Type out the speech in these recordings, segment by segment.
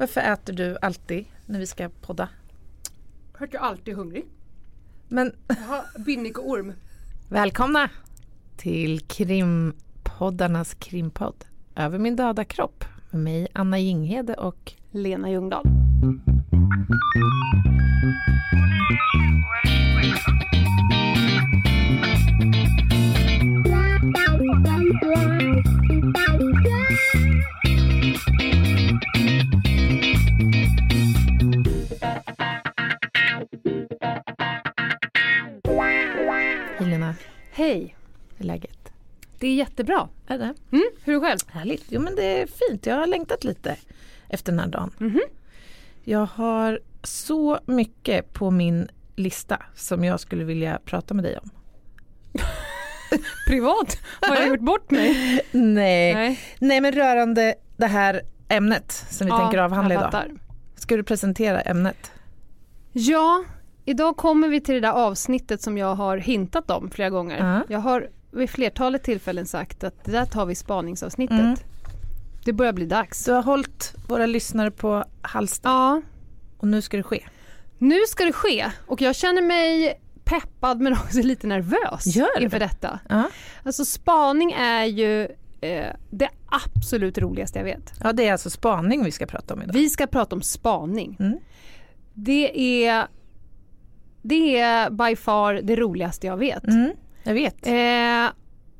Varför äter du alltid när vi ska podda? För att jag alltid är hungrig. Men Jag har binnik och orm. välkomna till krimpoddarnas krimpodd Över min döda kropp med mig Anna Jinghede och Lena Ljungdahl. Hej, hur är läget? det är jättebra. Är det? Mm, hur är det själv? Härligt. Jo men det är fint. Jag har längtat lite efter den här dagen. Mhm. Jag har så mycket på min lista som jag skulle vilja prata med dig om. Privat? Har jag gjort bort mig? Nej, Nej. Nej. men rörande det här ämnet som vi tänker avhandla idag. Ska du presentera ämnet? Ja, idag kommer vi till det där avsnittet som jag har hintat om flera gånger. Ja. Jag har vid flertalet tillfällen sagt att det där tar vi spaningsavsnittet. Mm. Det börjar bli dags. Du har hållit våra lyssnare på halster Ja, och nu ska det ske. nu ska det ske och jag känner mig peppad men också lite nervös Gör det? inför detta. Ja. Alltså spaning är ju eh, det absolut roligaste jag vet. ja, det är alltså spaning vi ska prata om idag. Vi ska prata om spaning. Mm. Det är det är by far det roligaste jag vet. Mm, jag vet. Eh,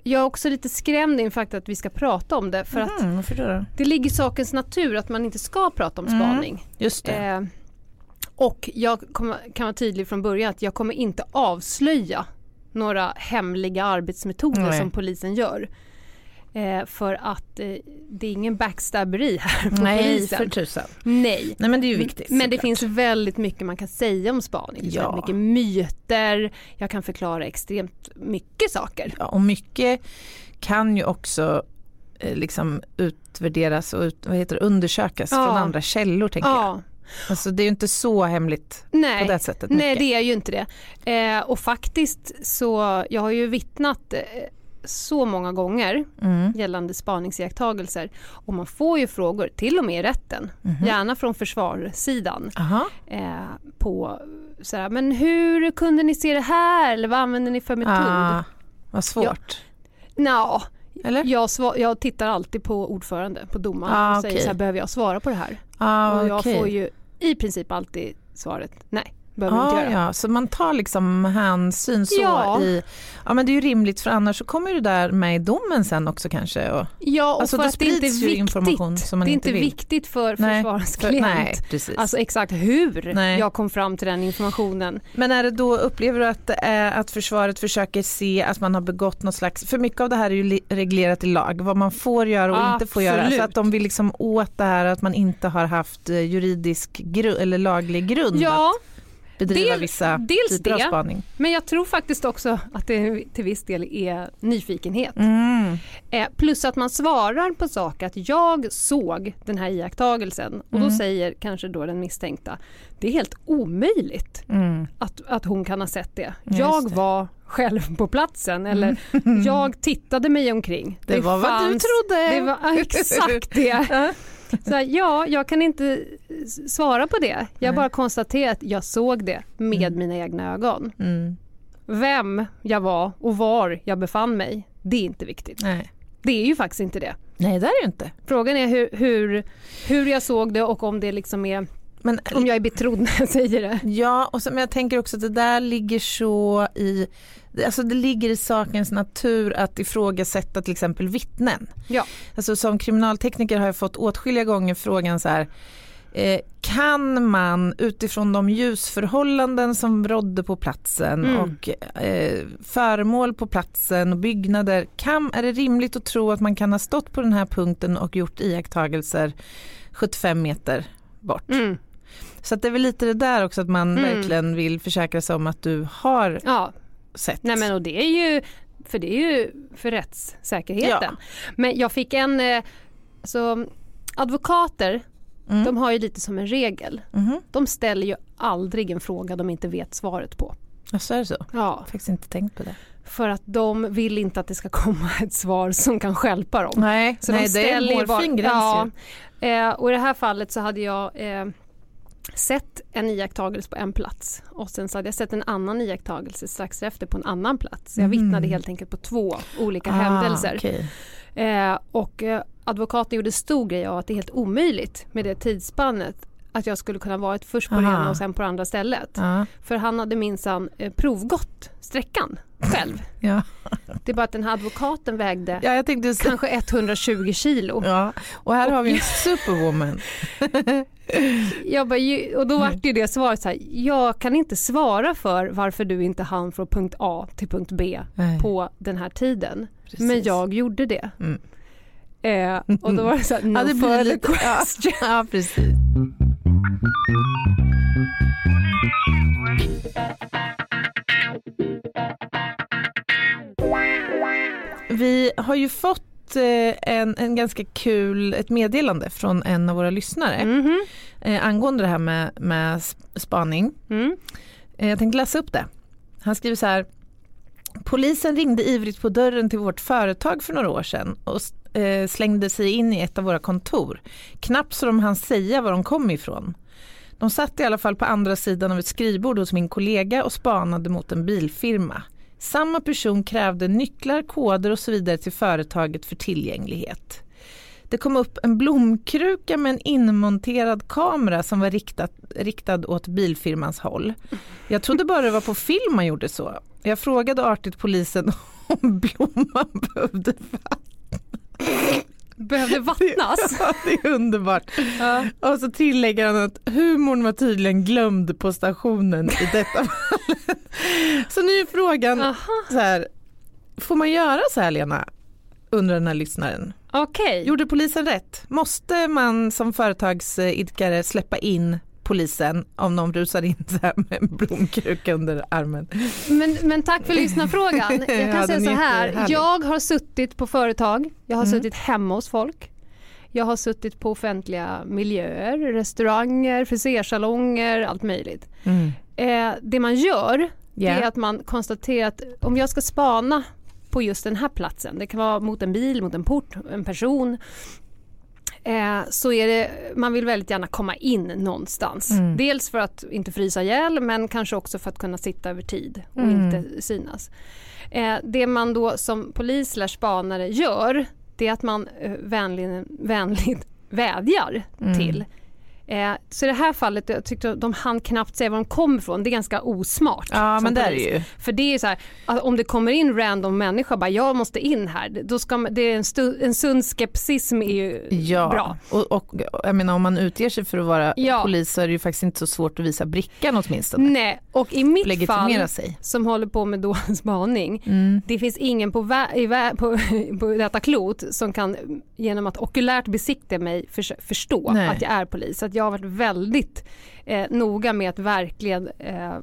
jag är också lite skrämd inför att vi ska prata om det för att Mm, då? det ligger i sakens natur att man inte ska prata om Mm. spaning. Just det. Eh, och jag kommer, kan vara tydlig från början att jag kommer inte avslöja några hemliga arbetsmetoder Nej. som polisen gör. Eh, för att eh, det är ingen backstabberi här på Nej, polisen. för tusan. Nej. Nej men det är ju viktigt. Men det finns väldigt mycket man kan säga om spaning. Ja. mycket myter, jag kan förklara extremt mycket saker. Ja, och mycket kan ju också eh, liksom utvärderas och ut, vad heter det, undersökas Ja. från andra källor tänker jag. Ja, Alltså det är ju inte så hemligt nej. på det sättet. Nej mycket. det är ju inte det. Eh, och faktiskt så, jag har ju vittnat eh, så många gånger Mm. gällande spaningsiakttagelser och man får ju frågor, till och med i rätten, Mhm. gärna från försvarssidan, eh, på sådär, men hur kunde ni se det här eller vad använder ni för metod? Ah, vad svårt. Nja, Eller? jag, sva- jag tittar alltid på ordförande, på domaren Ah, och säger okej. så här, behöver jag svara på det här? Ah, och jag okej. får ju i princip alltid svaret, nej, Ah, ja, så man tar liksom hänsyn så Ja. i, ja men det är ju rimligt för annars så kommer det där med i domen sen också kanske. Och, Ja, och Alltså, för att det inte är viktigt. information som man det är inte inte viktigt för försvarets för, klient. nej, precis. Alltså exakt hur Nej. jag kom fram till den informationen. Men är det då, upplever du att, är att försvaret försöker se att man har begått något slags, för mycket av det här är ju reglerat i lag, vad man får göra och inte får göra. Så Absolut. att de vill liksom åt det här att man inte har haft eh, juridisk grund eller laglig grund Ja, att bedriva del- vissa dels typer av det. spaning. men jag tror faktiskt också att det till viss del är nyfikenhet. Mm. Eh, plus att man svarar på saker att jag såg den här iakttagelsen och då Mm. säger kanske då den misstänkta det är helt omöjligt Mm. att, att hon kan ha sett det. Just jag det. Mm. var själv på platsen eller jag tittade mig omkring. Det, var vad du trodde. Det var exakt det. Så här, ja, jag kan inte svara på det. Jag Nej. bara konstaterar att jag såg det med Mm. mina egna ögon. Mm. Vem jag var och var jag befann mig, det är inte viktigt. Nej. Det är ju faktiskt inte det. Nej det är det inte. Frågan är hur, hur, hur jag såg det och om det liksom är, Men, om jag är betrodd när jag säger det. Ja, och så, men jag tänker också att det där ligger så i Alltså det ligger i sakens natur att ifrågasätta till exempel vittnen. Ja. Alltså som kriminaltekniker har jag fått åtskilliga gånger frågan så här eh, kan man utifrån de ljusförhållanden som rådde på platsen Mm. och eh, föremål på platsen och byggnader, kan, är det rimligt att tro att man kan ha stått på den här punkten och gjort iakttagelser 75 meter bort? Mm. Så att det är väl lite det där också att man Mm. verkligen vill försäkra sig om att du har Ja, sett. nej men och det är ju för det är ju för rättssäkerheten. Men jag fick en, alltså advokater, Mm. de har ju lite som en regel. Mhm. De ställer ju aldrig en fråga de inte vet svaret på. Ja, så är det så. Jag Ja, har faktiskt inte tänkt på det. för att de vill inte att det ska komma ett svar som kan stjälpa dem. Nej, Så nej de det är en hårfin gräns ja, ju. eh, Och i det här fallet så hade jag eh, sett en iakttagelse på en plats och sen så hade jag sett en annan iakttagelse strax efter på en annan plats. Så jag Mhm. vittnade helt enkelt på två olika Ah, händelser. okej. Eh, och eh, advokaten gjorde stor grej av att det är helt omöjligt med det tidsspannet att jag skulle kunna varit först på det Aha. ena och sen på det andra stället. Ja, För han hade minsann eh, provgått sträckan själv. ja. Det är bara att den här advokaten vägde ja, jag tänkte kanske 120 kilo. Ja, och här har vi en superwoman. Jag bara, och då vart ju det svaret så här, jag kan inte svara för varför du inte hann från punkt A till punkt B Nej, på den här tiden. precis. Men jag gjorde det. Mm. Eh, och då var det så här, no Ja, det blir lite- ja. question. Ja, precis. Vi har ju fått eh, en, en ganska kul, ett meddelande från en av våra lyssnare Mhm. eh, angående det här med, med sp- spaning. Mm. Eh, Jag tänkte läsa upp det. Han skriver så här. Polisen ringde ivrigt på dörren till vårt företag för några år sedan och slängde sig in i ett av våra kontor. Knappt så de hann säga var de kom ifrån. De satt i alla fall på andra sidan av ett skrivbord hos min kollega och spanade mot en bilfirma. Samma person krävde nycklar, koder och så vidare till företaget för tillgänglighet. Det kom upp en blomkruka med en inmonterad kamera som var riktad, riktad åt bilfirmans håll. Jag trodde bara det var på film man gjorde så. Jag frågade artigt polisen om blomman behövde Behövde vattnas. Ja, det är underbart. Ja. Och så tillägger han att humorn var tydligen glömd på stationen i detta fallet. Så nu är frågan Aha, så här, får man göra så här Lena? Undrar den här lyssnaren. Okej. Gjorde polisen rätt? Måste man som företagsidkare släppa in polisen om någon rusar in så här med en blomkruka under armen? Men, men tack för lyssnarfrågan. Jag kan Ja, säga så är här. Jag har suttit på företag, jag har Mm. suttit hemma hos folk. Jag har suttit på offentliga miljöer, restauranger, frisersalonger, allt möjligt. Mm. Eh, det man gör Ja. är att man konstaterar att om jag ska spana på just den här platsen, det kan vara mot en bil, mot en port, en person, eh, så är det, man vill väldigt gärna komma in någonstans. Mm. Dels för att inte frysa ihjäl men kanske också för att kunna sitta över tid och Mm. inte synas. Eh, det man då som polis eller spanare gör det är att man eh, vänligen, vänligt vädjar Mm. till Eh, så i det här fallet, jag tyckte de hann knappt säga var de kom ifrån. Det är ganska osmart. Ja men det är ju. För det är så här, att om det kommer in random människa bara jag måste in här, då ska man, det är en, stu, en sund skepsism är ju Ja, bra. och, och jag menar om man utger sig för att vara Ja. polis så är det ju faktiskt inte så svårt att visa brickan åtminstone. Nej, och i mitt fall sig. som håller på med då spaning, Mm. det finns ingen på, vä- i vä- på, på detta klot som kan genom att okulärt besikta mig förs- förstå Nej. att jag är polis. Att jag har varit väldigt eh, noga med att verkligen eh,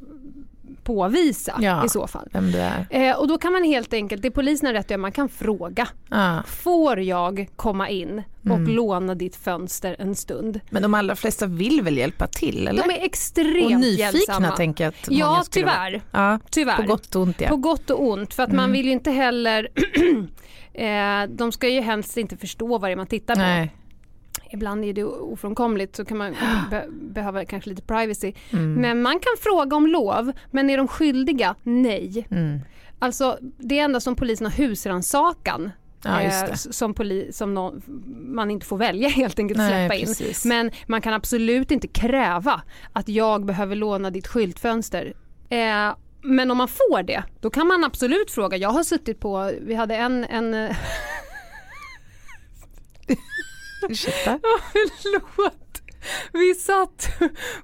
påvisa Ja. i så fall. Vem du är. Eh, och då kan man helt enkelt, det polisen har rätt att göra, man kan fråga. Ah. Får jag komma in och Mm. låna ditt fönster en stund? Men de allra flesta vill väl hjälpa till eller? De är extremt och nyfikna hjälpsamma. tänker jag att Ja, tyvärr. Ja, tyvärr. på gott och ont ja. På gott och ont för att man Mm. vill ju inte heller eh, de ska ju helst inte förstå vad det är man tittar på. Nej. Ibland är det ofrånkomligt så kan man be- behöva kanske lite privacy. Mm. Men man kan fråga om lov men är de skyldiga? Nej. Mm. Alltså det enda som polisen har husrannsakan Ja, eh, som poli, som någon, man inte får välja helt enkelt att Nej, släppa in. precis. Men man kan absolut inte kräva att jag behöver låna ditt skyltfönster. Eh, men om man får det, då kan man absolut fråga. Jag har suttit på, vi hade en, en Ursäkta? Förlåt. Vi satt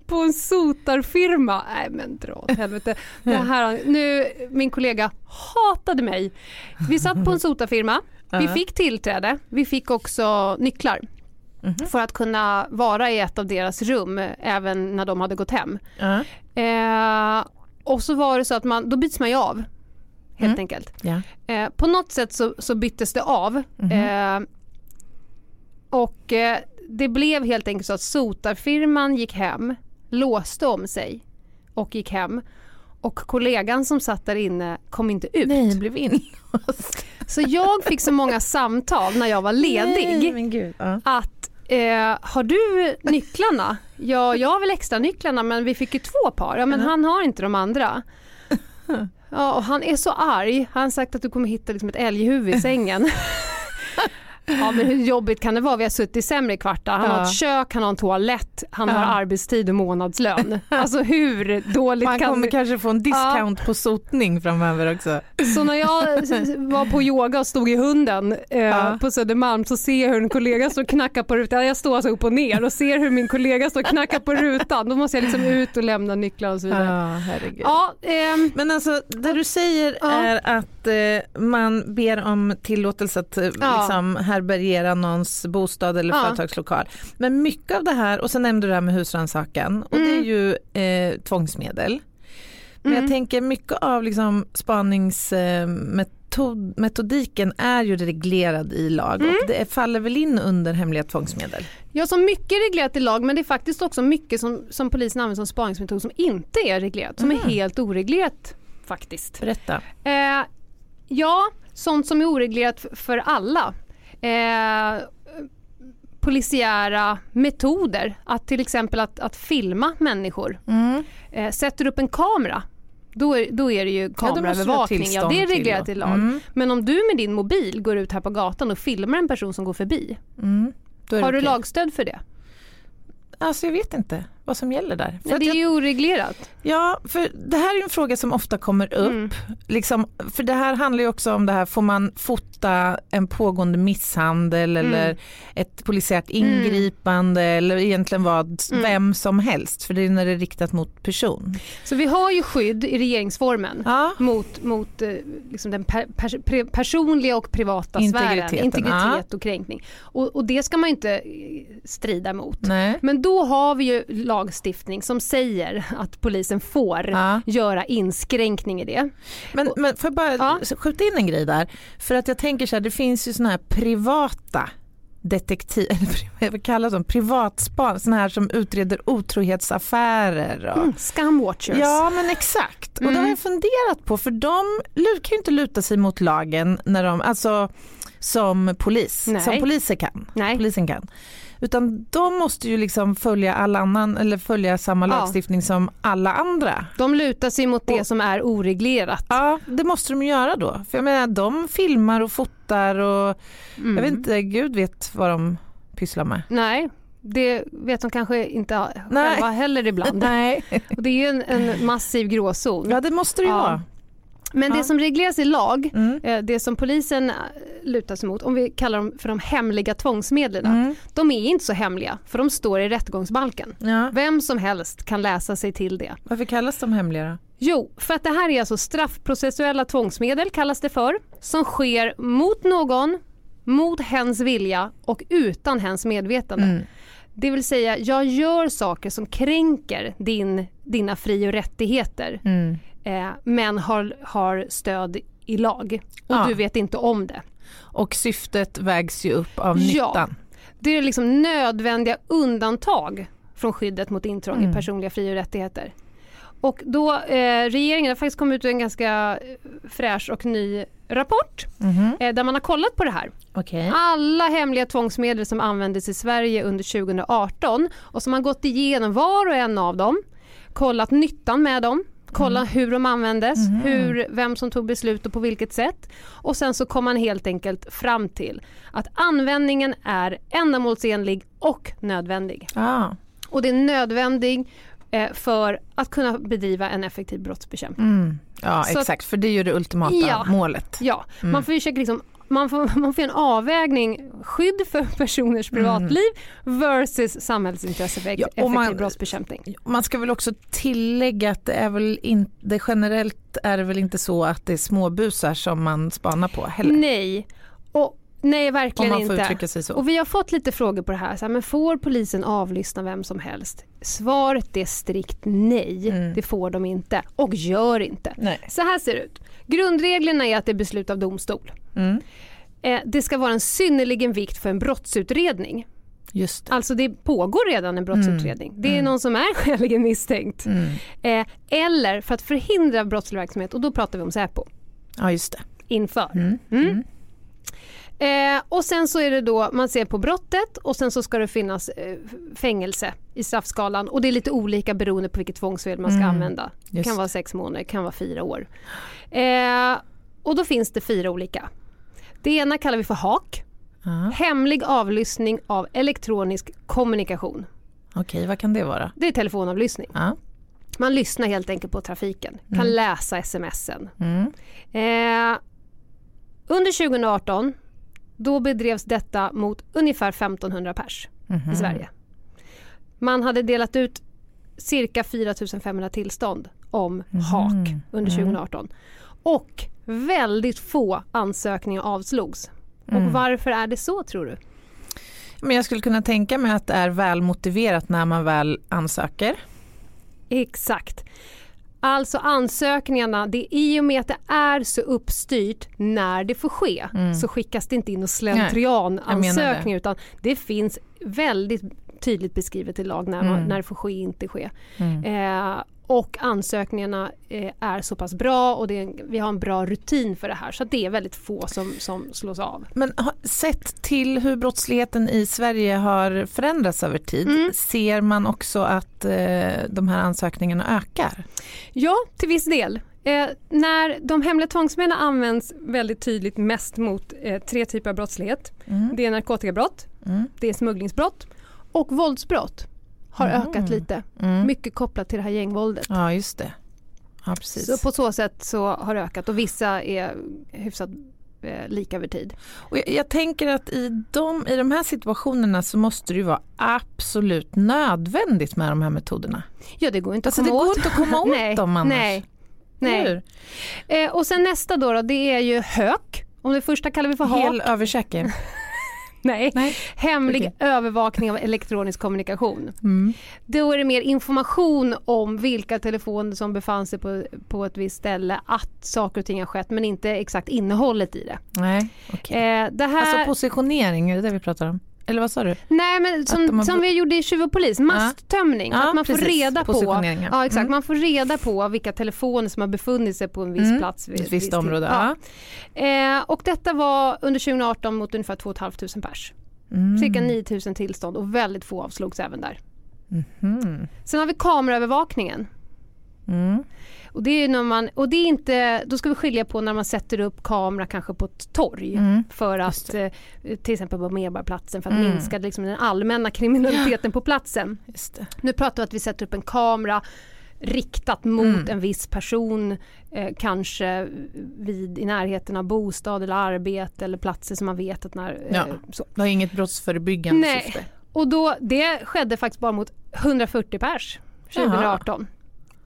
på en sotarfirma. Nej men dra åt helvete. Det här, nu, min kollega hatade mig. Vi satt på en sotarfirma. Vi fick tillträde. Vi fick också nycklar. Mhm. För att kunna vara i ett av deras rum även när de hade gått hem. Ja. Eh, och så var det så att man, då byts man ju av. Helt Mm. enkelt. Ja. Eh, på något sätt så, så byttes det av. Mhm. Eh, och eh, det blev helt enkelt så att sotarfirman gick hem, låste om sig och gick hem. och kollegan som satt där inne kom inte ut. Nej, blev inlåst. Så jag fick så många samtal när jag var ledig Nej, men gud. Ja. att eh, har du nycklarna? Ja, jag har väl extra nycklarna men vi fick ju två par. Ja, men han har inte de andra. Ja, och han är så arg. Han har sagt att du kommer hitta liksom ett älghuvud i sängen. Ja men hur jobbigt kan det vara? Vi har suttit sämre i kvartar. Han har Ja. ett kök, han har en toalett, han Ja. har arbetstid och månadslön. Alltså hur dåligt Man kan kommer det... kanske få en discount på sotning framöver också. Så när jag var på yoga och stod i hunden eh, Ja. på Södermalm så ser jag hur en kollega står och knackar på rutan. Jag står alltså upp och ner och ser hur min kollega står och knackar på rutan. Då måste jag liksom ut och lämna nycklar och så vidare. Ja, herregud. Ja, ehm, Men alltså det du säger Ja. är att eh, man ber om tillåtelse att eh, Ja. liksom härbärgera någons bostad eller Ja. företagslokal. Men mycket av det här, och så nämnde du det här med husrannsakan och det är Mm. ju eh, tvångsmedel. Men Mm. jag tänker mycket av liksom spaningsmetodiken är ju reglerad i lag Mm. och det faller väl in under hemliga tvångsmedel. jag så mycket reglerat i lag men det är faktiskt också mycket som, som polisen använder som spaningsmetod som inte är reglerat, som är Mhm. helt oreglerat faktiskt. Berätta. Eh, ja, sånt som är oreglerat för alla. Eh, polisiära metoder, att till exempel att, att filma människor. Mm. Eh, sätter upp en kamera, då är, då är det ju Ja, kameraövervakning. Ja, det är till reglerat då. i lag. Mm. Men om du med din mobil går ut här på gatan och filmar en person som går förbi, Mm. Har du okej. lagstöd för det? Alltså jag vet inte vad som gäller där. För Nej, det är ju oreglerat. ja, för det här är en fråga som ofta kommer upp. Mm. Liksom, för det här handlar ju också om det här, får man fota en pågående misshandel Mm. eller ett polisiärt ingripande eller egentligen vad, Mm. vem som helst, för det är när det är riktat mot person. Så vi har ju skydd i regeringsformen. Ja, mot, mot eh, liksom den per, pre, personliga och privata sfären, integritet och kränkning. Och, och det ska man ju inte eh, strida mot. nej. Men då har vi ju lagstiftning som säger att polisen får Ja. göra inskränkning i det. Men, men får jag bara Ja. skjuta in en grej där? För att jag tänker så här, det finns ju såna här privata detektiv, eller vad kallas de, privatspan, såna här som utreder otrohetsaffärer. Och, Mm, Scumwatchers. Ja men exakt, och det har Mm. jag funderat på för de kan ju inte luta sig mot lagen när de, alltså som polis, Nej. som poliser kan. Nej. Polisen kan. Utan de måste ju liksom följa all annan, eller följa samma Ja. lagstiftning som alla andra. De lutar sig mot det Och- som är oreglerat. Ja, det måste de göra då. För jag menar, de filmar och fotar och Mm. jag vet inte, gud vet vad de pysslar med. Nej, det vet de kanske inte Nej. själva heller ibland. Nej. Och det är ju en, en massiv gråzon. Ja, det måste det ju Ja. vara. Men det Ja. som regleras i lag, Mm. eh, det som polisen eh, lutar sig mot, om vi kallar dem för de hemliga tvångsmedlen, Mm. de är inte så hemliga för de står i rättegångsbalken. Ja. Vem som helst kan läsa sig till det. Varför kallas de hemliga då? Jo, för att det här är alltså straffprocessuella tvångsmedel kallas det för, som sker mot någon, mot hens vilja och utan hens medvetande. Mm. Det vill säga, jag gör saker som kränker din, dina fri och rättigheter Mm. Eh, men har, har stöd i lag och Ja. du vet inte om det. Och syftet vägs ju upp av Ja. nyttan. Det är liksom nödvändiga undantag från skyddet mot intrång Mm. i personliga fri och rättigheter. Och då, eh, regeringen har faktiskt kommit ut en ganska eh, fräsch och ny rapport Mhm. eh, där man har kollat på det här. Okej. Alla hemliga tvångsmedel som användes i Sverige under 2018 och som har gått igenom var och en av dem, kollat nyttan med dem, kolla hur de användes, Mhm. hur, vem som tog beslut och på vilket sätt. Och sen så kom man helt enkelt fram till att användningen är ändamålsenlig och nödvändig. Ah. Och det är nödvändig eh, för att kunna bedriva en effektiv brottsbekämpning. Mm. Ja Så exakt, för det är ju det ultimata Ja. målet. Ja, Mm. man försöka liksom man får, man får en avvägning, skydd för personers privatliv versus samhällsintresse för Mm. Ja, och effektiv man- brottsbekämpning. Man ska väl också tillägga att det är väl inte, generellt är det väl inte så att det är småbusar som man spanar på heller. Nej, och, nej verkligen inte. Och vi har fått lite frågor på det här, så här men får polisen avlyssna vem som helst? Svaret är strikt nej, Mm. det får de inte och gör inte. Nej. Så här ser det ut. Grundreglerna är att det är beslut av domstol. Mm. Eh, det ska vara en synnerligen vikt för en brottsutredning. Just det. Alltså det pågår redan en brottsutredning. Mm. Det är Mm. någon som är skäligen misstänkt. Mm. Eh, eller för att förhindra brottslig verksamhet och då pratar vi om Säpo Ja, just det. inför. Mm. Mm. Eh, och sen så är det då, man ser på brottet och sen så ska det finnas eh, fängelse i straffskalan och det är lite olika beroende på vilket tvångsmedel man ska Mm. använda. Det kan vara sex månader, det kan vara fyra år. Eh, och då finns det fyra olika. Det ena kallar vi för HAK, Ja. hemlig avlyssning av elektronisk kommunikation. Okej, vad kan det vara? Det är telefonavlyssning. Ja. Man lyssnar helt enkelt på trafiken, kan Mm. läsa smsen. Mm. Eh, under 2018 då bedrevs detta mot ungefär 1500 pers Mhm. i Sverige. Man hade delat ut cirka 4500 tillstånd om HAK under Mm. 2018. Och väldigt få ansökningar avslogs. Mm. Och varför är det så tror du? Men jag skulle kunna tänka mig att det är väl motiverat när man väl ansöker. Exakt. Alltså ansökningarna, det är i och med att det är så uppstyrt när det får ske Mm. så skickas det inte in och slentrian jag menar det. ansökningar utan det finns väldigt tydligt beskrivet i lag när, man, Mm. när det får ske inte ske. Mm. Eh, och ansökningarna eh, är så pass bra och är, vi har en bra rutin för det här så det är väldigt få som, som slås av. Men sett till hur brottsligheten i Sverige har förändrats över tid, Mm. ser man också att eh, de här ansökningarna ökar? Ja, till viss del. Eh, när de hemliga tvångsmedlen används väldigt tydligt mest mot eh, tre typer av brottslighet. Mm. Det är narkotikabrott, Mm. det är smugglingsbrott och våldsbrott har Mhm. ökat lite. Mm. Mycket kopplat till det här gängvåldet. Ja, just det. Ja, precis. Så på så sätt så har det ökat och vissa är hyfsat eh, lika över tid. Och jag, jag tänker att i de, i de här situationerna så måste det ju vara absolut nödvändigt med de här metoderna. Ja, det går inte Alltså att det komma går åt. inte att komma åt nej, dem annars. Nej. Nej. Eh, och sen nästa då, då, det är ju hök. Om det första kallar vi för hak. Hel över käke. Nej. Nej. Hemlig Okej. övervakning av elektronisk kommunikation. Mm. Då är det mer information om vilka telefoner som befann sig på, på ett visst ställe, att saker och ting har skett men inte exakt innehållet i det. Nej, okej. Eh, det här, Alltså positionering, är det det vi pratar om? Eller vad sa du? nej men som, har- som vi gjorde i Tjuv och polis, masttömning. Ja, att man får precis. reda på ja. exakt, Mm. man får reda på vilka telefoner som har befunnit sig på en viss Mm. plats. vid Ett visst tid. område. Ja. Eh, och detta var under 2018 mot ungefär 2 500 pers. Mm. Cirka 9 000 tillstånd och väldigt få avslogs även där. Mhm. Sen har vi kameraövervakningen. Mm. Och det är när man, och det är inte, då ska vi skilja på när man sätter upp kamera kanske på ett torg Mm. för att, eh, till exempel på Medborgarplatsen för att Mm. minska liksom, den allmänna kriminaliteten på platsen. Nu pratar vi att vi sätter upp en kamera riktat mot Mm. en viss person, eh, kanske vid, i närheten av bostad eller arbete eller platser som man vet att när... Eh, Ja. så. Det har inget brottsförebyggande Nej. syfte. Och då, det skedde faktiskt bara mot 140 pers 2018.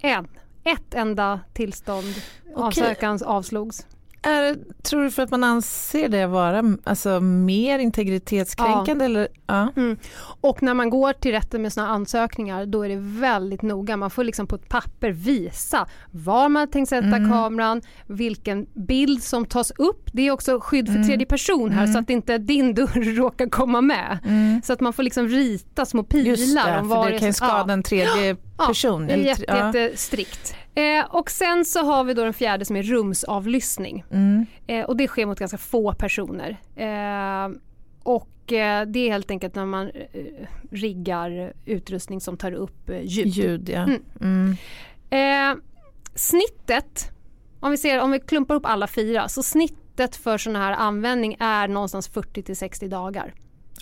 En. Ett enda tillstånd, ansökan avslogs. Är, tror du för att man anser det vara alltså, mer integritetskränkande? Eller? Ja. Och när man går till rätten med sådana ansökningar då är det väldigt noga. Man får liksom på ett papper visa var man tänkt sätta Mm. kameran, vilken bild som tas upp. Det är också skydd för Mm. tredje person här Mm. så att inte din dörr råkar komma med. Mm. Så att man får liksom rita små pilar Just det, om för var det kan ju som- skada en tredje Ja, person. Det är jätte, ja. jättestrikt. Eh, och sen så har vi då den fjärde som är rumsavlyssning. Mm. Eh, och det sker mot ganska få personer. Eh, och eh, det är helt enkelt när man eh, riggar utrustning som tar upp eh, ljud. Ljud, ja. Mm. Mm. Snittet, om vi, ser, om vi klumpar upp alla fyra, så snittet för sån här användning är någonstans 40 till 60 dagar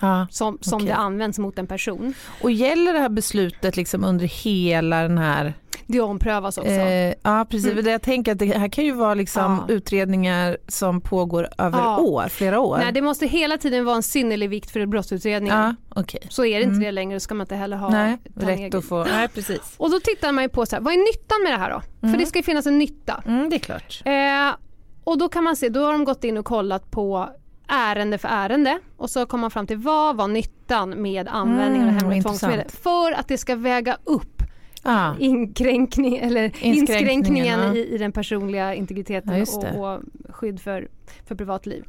ja. som, som Okej. det används mot en person. Och gäller det här beslutet liksom under hela den här... Det omprövas också. Eh, ja, precis. Mm. Det Jag tänker att det här kan ju vara liksom Ja. utredningar som pågår över Ja. år, flera år. Nej, det måste hela tiden vara en synnerlig vikt för brottsutredningen. Ja, okej. Så är det inte Mm. det längre, då ska man inte heller ha Nej, rätt egen- att få... Nej, precis. Och då tittar man ju på så här, vad är nyttan med det här då? För Mm. det ska ju finnas en nytta. Mm, det är klart. Eh, och då kan man se, då har de gått in och kollat på ärende för ärende och så kommer man fram till vad var nyttan med användningen Mm, av hemliga tvångsmedel för att det ska väga upp Ja. inkränkning, eller Inskränkningen, ja. i, i den personliga integriteten Ja, och, och skydd för, för privatliv.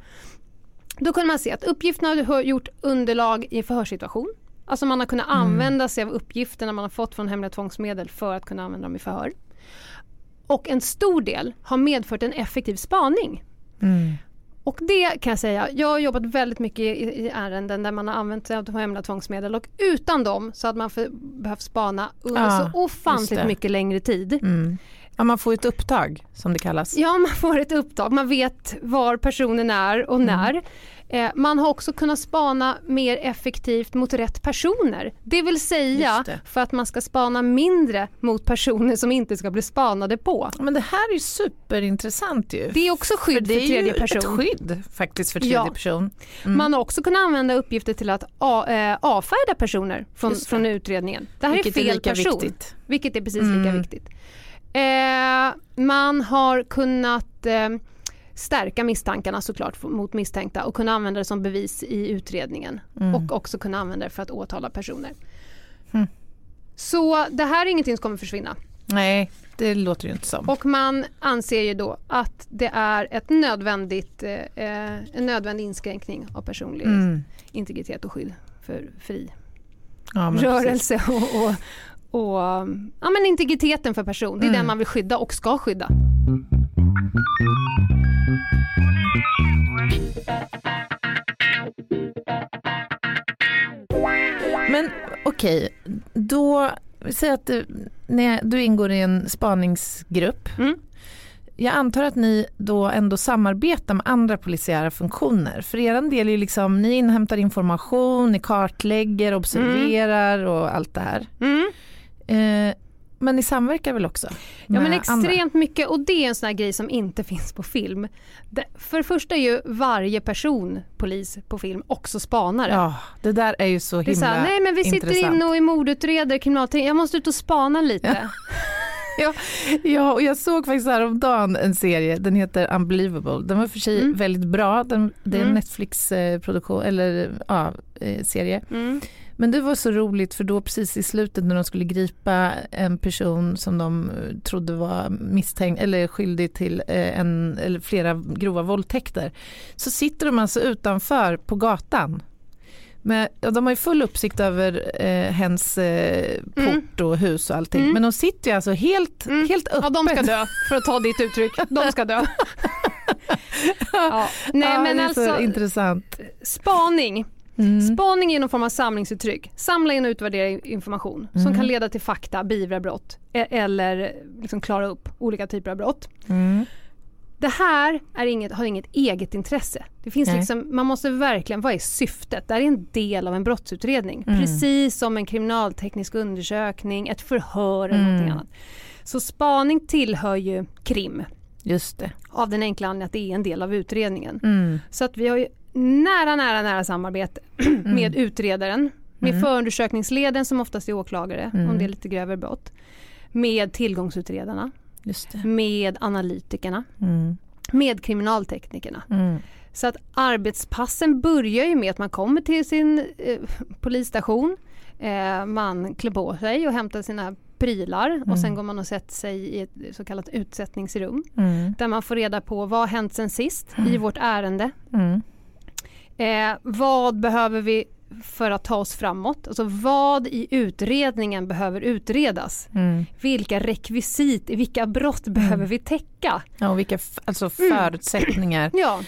Då kunde man se att uppgifterna har gjort underlag i en förhörssituation. Alltså man har kunnat använda sig av uppgifterna man har fått från hemliga tvångsmedel för att kunna använda dem i förhör. Och en stor del har medfört en effektiv spaning. Mm. Och det kan jag säga, jag har jobbat väldigt mycket i, i ärenden där man har använt sig av hemliga tvångsmedel och utan dem så hade man för, behövt spana under Ja, så just ofantligt mycket längre tid. Mm. Ja, man får ett upptag som det kallas. Ja, man får ett uppdrag, man vet var personen är och Mm. när. Eh, man har också kunnat spana mer effektivt mot rätt personer. Det vill säga det. för att man ska spana mindre mot personer som inte ska bli spanade på. Men det här är ju superintressant ju. Det är också skydd för, det är tredje ju person. ett skydd faktiskt för tredje Ja. person. Mm. Man har också kunnat använda uppgifter till att eh, avfärda personer från, från utredningen. Det här Vilket är är fel lika person. viktigt. Vilket är precis Mm. lika viktigt. Eh, man har kunnat eh, stärka misstankarna såklart mot misstänkta och kunna använda det som bevis i utredningen. Mm. Och också kunna använda det för att åtala personer. Mm. Så det här är ingenting som kommer försvinna. Nej, det låter ju inte som. Och man anser ju då att det är ett nödvändigt, eh, eh, en nödvändig inskränkning av personlig Mm. integritet och skydd för fri Ja, rörelse och, och, och ja, men integriteten för person. Det är Mm. den man vill skydda och ska skydda. Men okej, då, säg att du, när du ingår i en spaningsgrupp. Mm. Jag antar att ni då ändå samarbetar med andra polisiära funktioner. För er del är liksom, ni inhämtar information, ni kartlägger, observerar och allt det här. Mm. Eh, men ni samverkar väl också? Ja men med andra? extremt mycket och det är en sån här grej som inte finns på film. Det, för det första är ju varje person polis på film också spanare. Ja, det där är ju så det är så himla här, nej men vi sitter intressant. inne och är mordutreder, kriminalteknik, jag måste ut och spana lite. Ja, ja, och jag såg faktiskt häromdagen en serie, den heter Unbelievable. Den var för sig Mm. väldigt bra, den, det är en Mm. Netflix-produktion, eller ja, eh, serie. Mm. Men det var så roligt för då precis i slutet när de skulle gripa en person som de eh, trodde var misstänkt eller skyldig till eh, en eller flera grova våldtäkter. Så sitter de alltså utanför på gatan. Men, ja, de har ju full uppsikt över eh, hens eh, port och hus och allting. Mm. Men de sitter ju alltså helt, Mm. helt öppet. Ja de ska dö, för att ta ditt uttryck. De ska dö. ja. Nej ja, men det är så alltså, intressant. spaning. Mm. Spaning är någon form av samlingsuttryck. Samla in och utvärdera information som Mm. kan leda till fakta, beivra brott e- eller liksom klara upp olika typer av brott. Mm. Det här är inget, har inget eget intresse. Det finns Nej. liksom, man måste verkligen, vad är syftet? Det här är en del av en brottsutredning. Mm. Precis som en kriminalteknisk undersökning, ett förhör eller Mm. annat. Så spaning tillhör ju krim Just det. av den enkla anledningen att det är en del av utredningen. Mm. Så att vi har ju nära, nära, nära samarbete med utredaren, med Mm. förundersökningsleden som oftast är åklagare Mm. om det är lite grövre brott, med tillgångsutredarna, med analytikerna, Mm. med kriminalteknikerna. Mm. Så att arbetspassen börjar ju med att man kommer till sin eh, polisstation, eh, man klär på sig och hämtar sina prylar och sen går man och sätter sig i ett så kallat utsättningsrum Mm. där man får reda på vad har hänt sen sist i vårt ärende. Mm. Eh, vad behöver vi för att ta oss framåt? Alltså vad i utredningen behöver utredas? Mm. Vilka rekvisit, vilka brott behöver vi täcka? Ja, och vilka alltså Mm. förutsättningar Ja,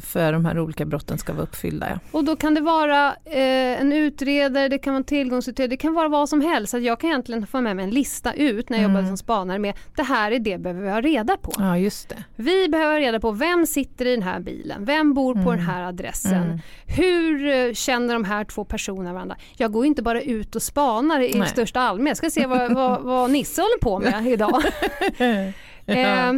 för de här olika brotten ska vara uppfyllda. Ja. och då kan det vara eh, en utredare, det kan vara en tillgångsutredare, det kan vara vad som helst. Så att jag kan egentligen få med mig en lista ut när jag Mm. jobbar som spanare med det här är det behöver vi ha reda på. ja, just det. Vi behöver reda på vem sitter i den här bilen, vem bor på den här adressen, Mm. hur eh, känner de här två personerna varandra? Jag går inte bara ut och spanar i Nej. största allmänhet, jag ska se vad, vad, vad Nisse håller på med idag. eh,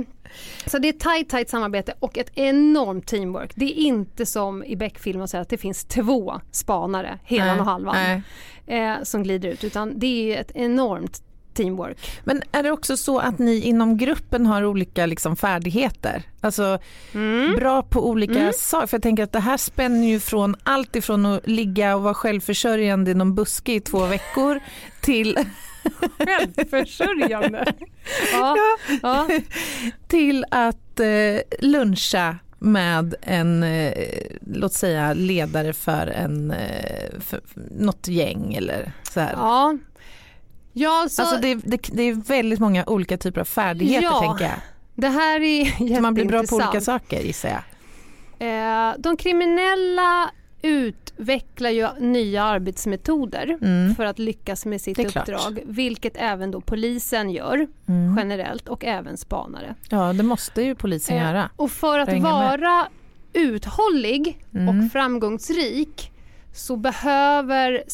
så det är tight, tight samarbete och ett enormt teamwork. Det är inte som i Beck-filmen att det finns två spanare, helan Nej, och halvan, eh, som glider ut, utan det är ett enormt teamwork. Men är det också så att ni inom gruppen har olika liksom, färdigheter? Alltså Mm. bra på olika saker? För jag tänker att det här spänner ju från allt ifrån att ligga och vara självförsörjande i någon buske i två veckor till, Självförsörjande. ja, ja. till att eh, luncha med en, eh, låt säga ledare för, en, eh, för något gäng eller så här. Ja. Ja, så Alltså det, det, det är väldigt många olika typer av färdigheter Ja, tänker jag. det här är man blir bra på olika saker gissar jag. Eh, de kriminella utvecklar ju nya arbetsmetoder Mm. för att lyckas med sitt är klart. uppdrag, vilket även då polisen gör Mm. generellt och även spanare. Ja det måste ju polisen Eh, göra. Och för att hänger med. vara uthållig Mm. och framgångsrik så behöver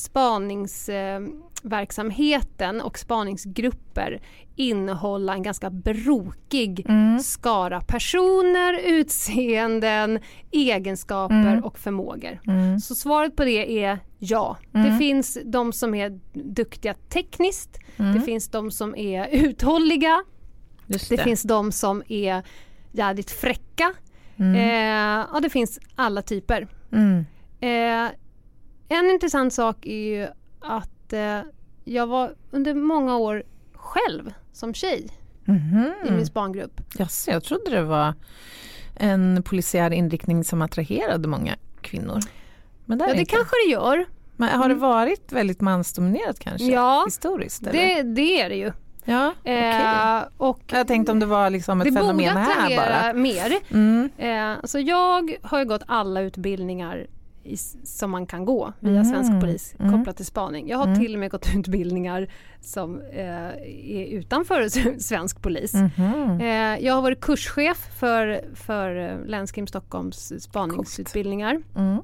spaningsverksamheten och spaningsgrupper innehålla en ganska brokig Mm. skara personer, utseenden, egenskaper Mm. och förmågor. Mm. Så svaret på det är ja. Det Mm. finns de som är duktiga tekniskt, Mm. det finns de som är uthålliga, Just det finns de som är jävligt fräcka. Mm. Eh, ja, det finns alla typer. Eh, en intressant sak är ju att eh, jag var under många år själv som tjej Mhm. i min spangrupp. Jaså, jag trodde det var en polisiär inriktning som attraherade många kvinnor. Men det, Ja, det inte. kanske det gör. Men har det varit väldigt mansdominerat kanske? Ja, Historiskt? Det, det är det ju. ja, okej. Eh, och Jag tänkte om det var liksom ett det borde fenomen här bara. mer. Mm. Eh, alltså jag har ju gått alla utbildningar i, som man kan gå via Mm. svensk polis Mm. kopplat till spaning. Jag har Mm. till och med gått utbildningar som eh, är utanför svensk polis. Mhm. Eh, jag har varit kurschef för, för eh, Länskrim Stockholms spaningsutbildningar. Mm.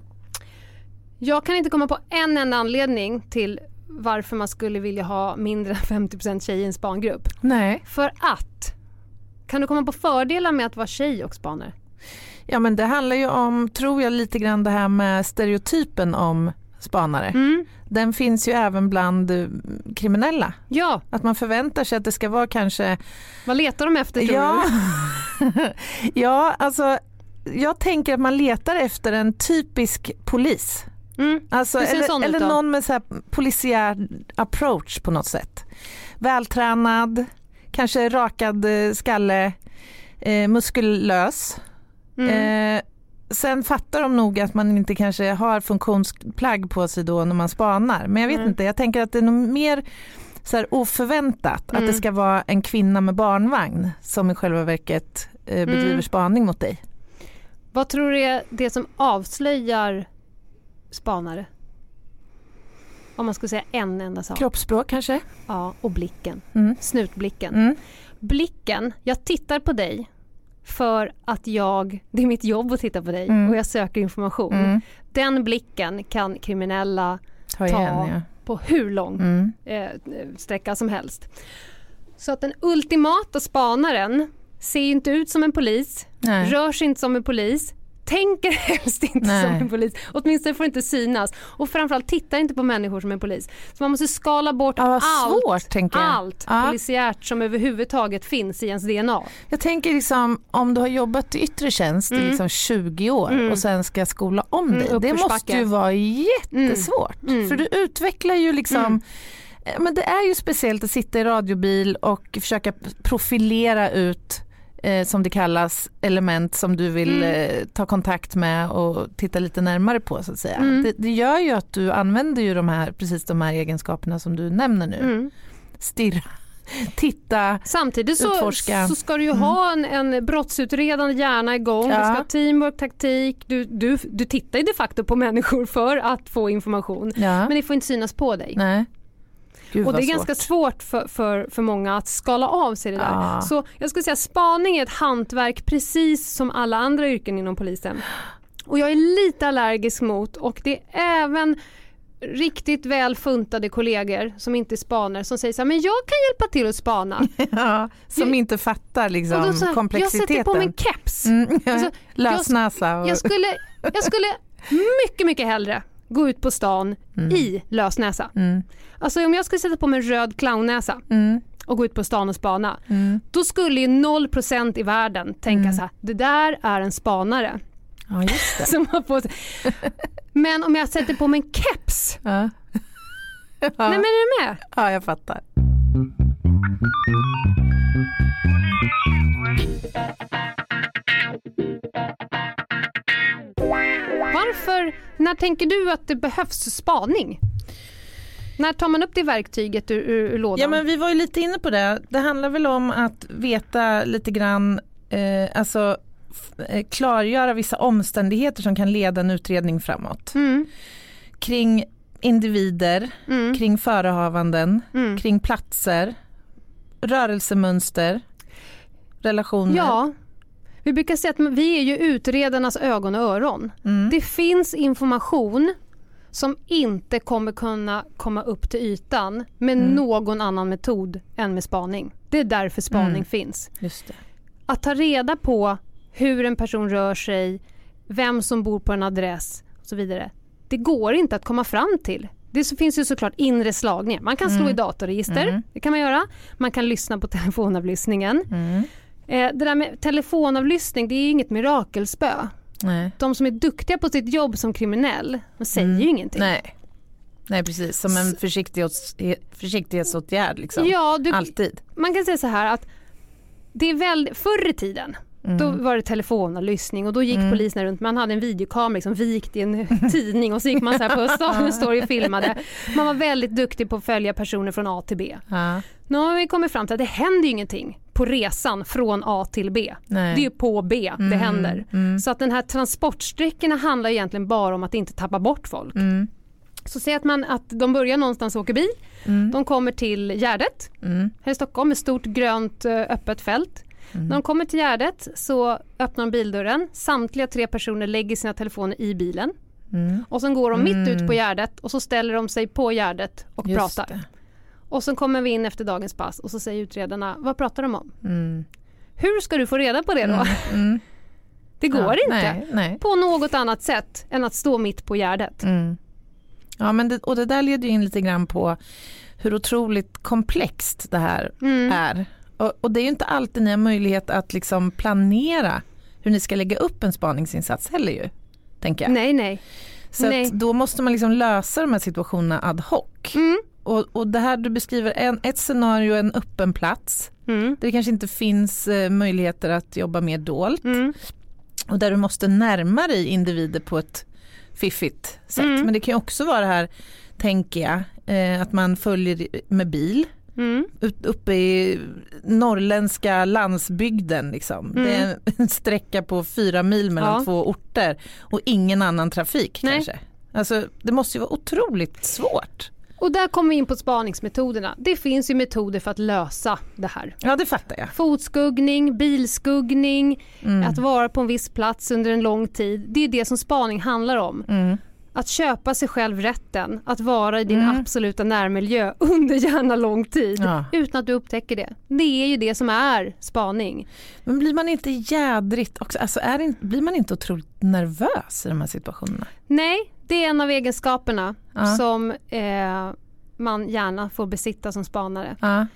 Jag kan inte komma på en enda anledning till varför man skulle vilja ha mindre än 50% tjej i en spangrupp. Nej, För att, kan du komma på fördelar med att vara tjej och spanare? Ja men det handlar ju om, tror jag, lite grann det här med stereotypen om spanare. Mm. Den finns ju även bland eh, kriminella. Ja, Att man förväntar sig att det ska vara kanske vad letar de efter tror Ja. du? ja, alltså jag tänker att man letar efter en typisk polis. Mm. Alltså, eller eller någon med så här polisiär approach på något sätt. Vältränad, kanske rakad eh, skalle, eh, muskulös. Mm. Eh, sen fattar de nog att man inte kanske har funktionsplagg på sig då när man spanar. Men jag vet Mm. inte, jag tänker att det är nog mer så här oförväntat att Mm. det ska vara en kvinna med barnvagn som i själva verket eh, bedriver Mm. spaning mot dig. Vad tror du är det som avslöjar spanare? Om man skulle säga en enda sak. Kroppsspråk kanske? Ja, och blicken. Mm. Snutblicken. Mm. Blicken, jag tittar på dig för att jag, det är mitt jobb att titta på dig Mm. och jag söker information. Mm. Den blicken kan kriminella Ta igen ja. på hur lång Mm. eh, sträcka som helst. Så att den ultimata spanaren ser inte ut som en polis, Nej. rör sig inte som en polis, tänker helst inte Nej. som en polis, åtminstone får inte synas och framförallt tittar inte på människor som en polis. Så man måste skala bort Ja, allt, svårt allt Ja. polisiärt som överhuvudtaget finns i ens DNA. Jag tänker liksom om du har jobbat i yttre tjänst i Mm. liksom 20 år Mm. och sen ska skola om Mm, dig. det måste ju vara jättesvårt. Mm. För du utvecklar ju liksom Mm. Eh, Men det är ju speciellt att sitta i radiobil och försöka profilera ut eh, som det kallas element som du vill Mm. eh, ta kontakt med och titta lite närmare på så att säga. Mm. Det, det gör ju att du använder ju de här, precis de här egenskaperna som du nämner nu. Mm. Stirra, titta, Samtidigt så, Utforska. så ska du ju Mm. ha en, en brottsutredande hjärna igång, Ja. du ska ha teamwork, taktik, du, du, du tittar ju de facto på människor för att få information. ja. Men det får inte synas på dig. Nej. Gud, och det är ganska svårt för, för, för många att skala av sig det där. Ja. Så jag skulle säga spaning är ett hantverk precis som alla andra yrken inom polisen. Och jag är lite allergisk mot och det är även riktigt väl funtade kollegor som inte spanar som säger så här, men jag kan hjälpa till att spana. Ja, som inte fattar Och liksom, så här, jag komplexiteten. sätter på mig en keps. Mm, Alltså, Lösnäsa. Och, Jag skulle, jag skulle mycket, mycket hellre gå ut på stan Mm. i lösnäsa. mm, Alltså om jag skulle sätta på mig en röd clownnäsa mm, och gå ut på stan och spana, mm. då skulle ju 0% i världen tänka Mm. så här, det där är en spanare. Ja, just det. Som har på sig. Men om jag sätter på mig en keps, Ja. nej Ja. men är du med? ja, jag fattar. Varför, när tänker du att det behövs spaning? När tar man upp det verktyget ur, ur, ur lådan? Ja men vi var ju lite inne på det. Det handlar väl om att veta lite grann, eh, alltså eh, klargöra vissa omständigheter som kan leda en utredning framåt. Mm, Kring individer, mm, kring förehavanden, mm. kring platser, rörelsemönster, relationer. Ja, vi brukar säga att vi är ju utredarnas ögon och öron. Mm. Det finns information som inte kommer kunna komma upp till ytan med Mm. någon annan metod än med spaning. Det är därför spaning Mm. finns. Att ta reda på hur en person rör sig, vem som bor på en adress och så vidare. Det går inte att komma fram till. Det finns ju såklart inre slagningar. Man kan slå Mm. i datorregister, Mm. det kan man göra. Man kan lyssna på telefonavlyssningen. Mm. Eh, det där med telefonavlyssning, det är inget mirakelspö. Nej. De som är duktiga på sitt jobb som kriminell, de säger Mm. ju ingenting. Nej. Nej precis, som en försiktighets, försiktighetsåtgärd liksom. Ja, du, Alltid. man kan säga så här att det är väldigt, förr i tiden Mm. då var det telefonavlyssning och då gick Mm. polisen runt, man hade en videokamera liksom vikt i en tidning och så gick man så här på Star Story och filmade. Man var väldigt duktig på att följa personer från A till B. Ja. Nu har vi kommit fram till att det händer ju ingenting på resan från A till B. Nej. Det är ju på B det Mm. händer. Mm. Så att den här transportsträckorna handlar egentligen bara om att inte tappa bort folk. Mm. Så säg att, man, att de börjar någonstans och åker bil, Mm. de kommer till Gärdet Mm. här i Stockholm med stort grönt eh, öppet fält. Mm. När de kommer till Gärdet så öppnar de bildörren, samtliga tre personer lägger sina telefoner i bilen Mm. och sen går de mitt Mm. ut på Gärdet och så ställer de sig på Gärdet och Just pratar. det. Och sen kommer vi in efter dagens pass och så säger utredarna, vad pratar de om? Mm. Hur ska du få reda på det då? Mm. Mm. Det går Ja, inte Nej, nej. på något annat sätt än att stå mitt på Gärdet. Mm. Ja, men det, och det där leder ju in lite grann på hur otroligt komplext det här Mm. är. Och, och det är ju inte alltid ni har möjlighet att liksom planera hur ni ska lägga upp en spaningsinsats heller ju. Tänker jag. Nej, nej. Så nej. då måste man liksom lösa de här situationerna ad hoc. Mm. Och, och det här du beskriver, en, ett scenario, en öppen plats. Mm. Där det kanske inte finns eh, möjligheter att jobba mer dolt. Mm. Och där du måste närma dig individer på ett fiffigt sätt. Mm. Men det kan ju också vara det här, tänker jag, eh, att man följer med bil Mm. uppe i norrländska landsbygden. Liksom. Mm. Det är en sträcka på fyra mil mellan Ja. två orter och ingen annan trafik Nej. kanske. Alltså, det måste ju vara otroligt svårt. Och där kommer vi in på spaningsmetoderna. Det finns ju metoder för att lösa det här. Ja det fattar jag. Fotskuggning, bilskuggning, Mm. att vara på en viss plats under en lång tid. Det är det som spaning handlar om. Mm. Att köpa sig själv rätten att vara i din Mm. absoluta närmiljö under gärna lång tid Ja. utan att du upptäcker det. Det är ju det som är spaning. Men blir man inte jädrigt också, alltså är det, blir man inte otroligt nervös i de här situationerna? Nej, det är en av egenskaperna Ja. som eh, man gärna får besitta som spanare. Ja.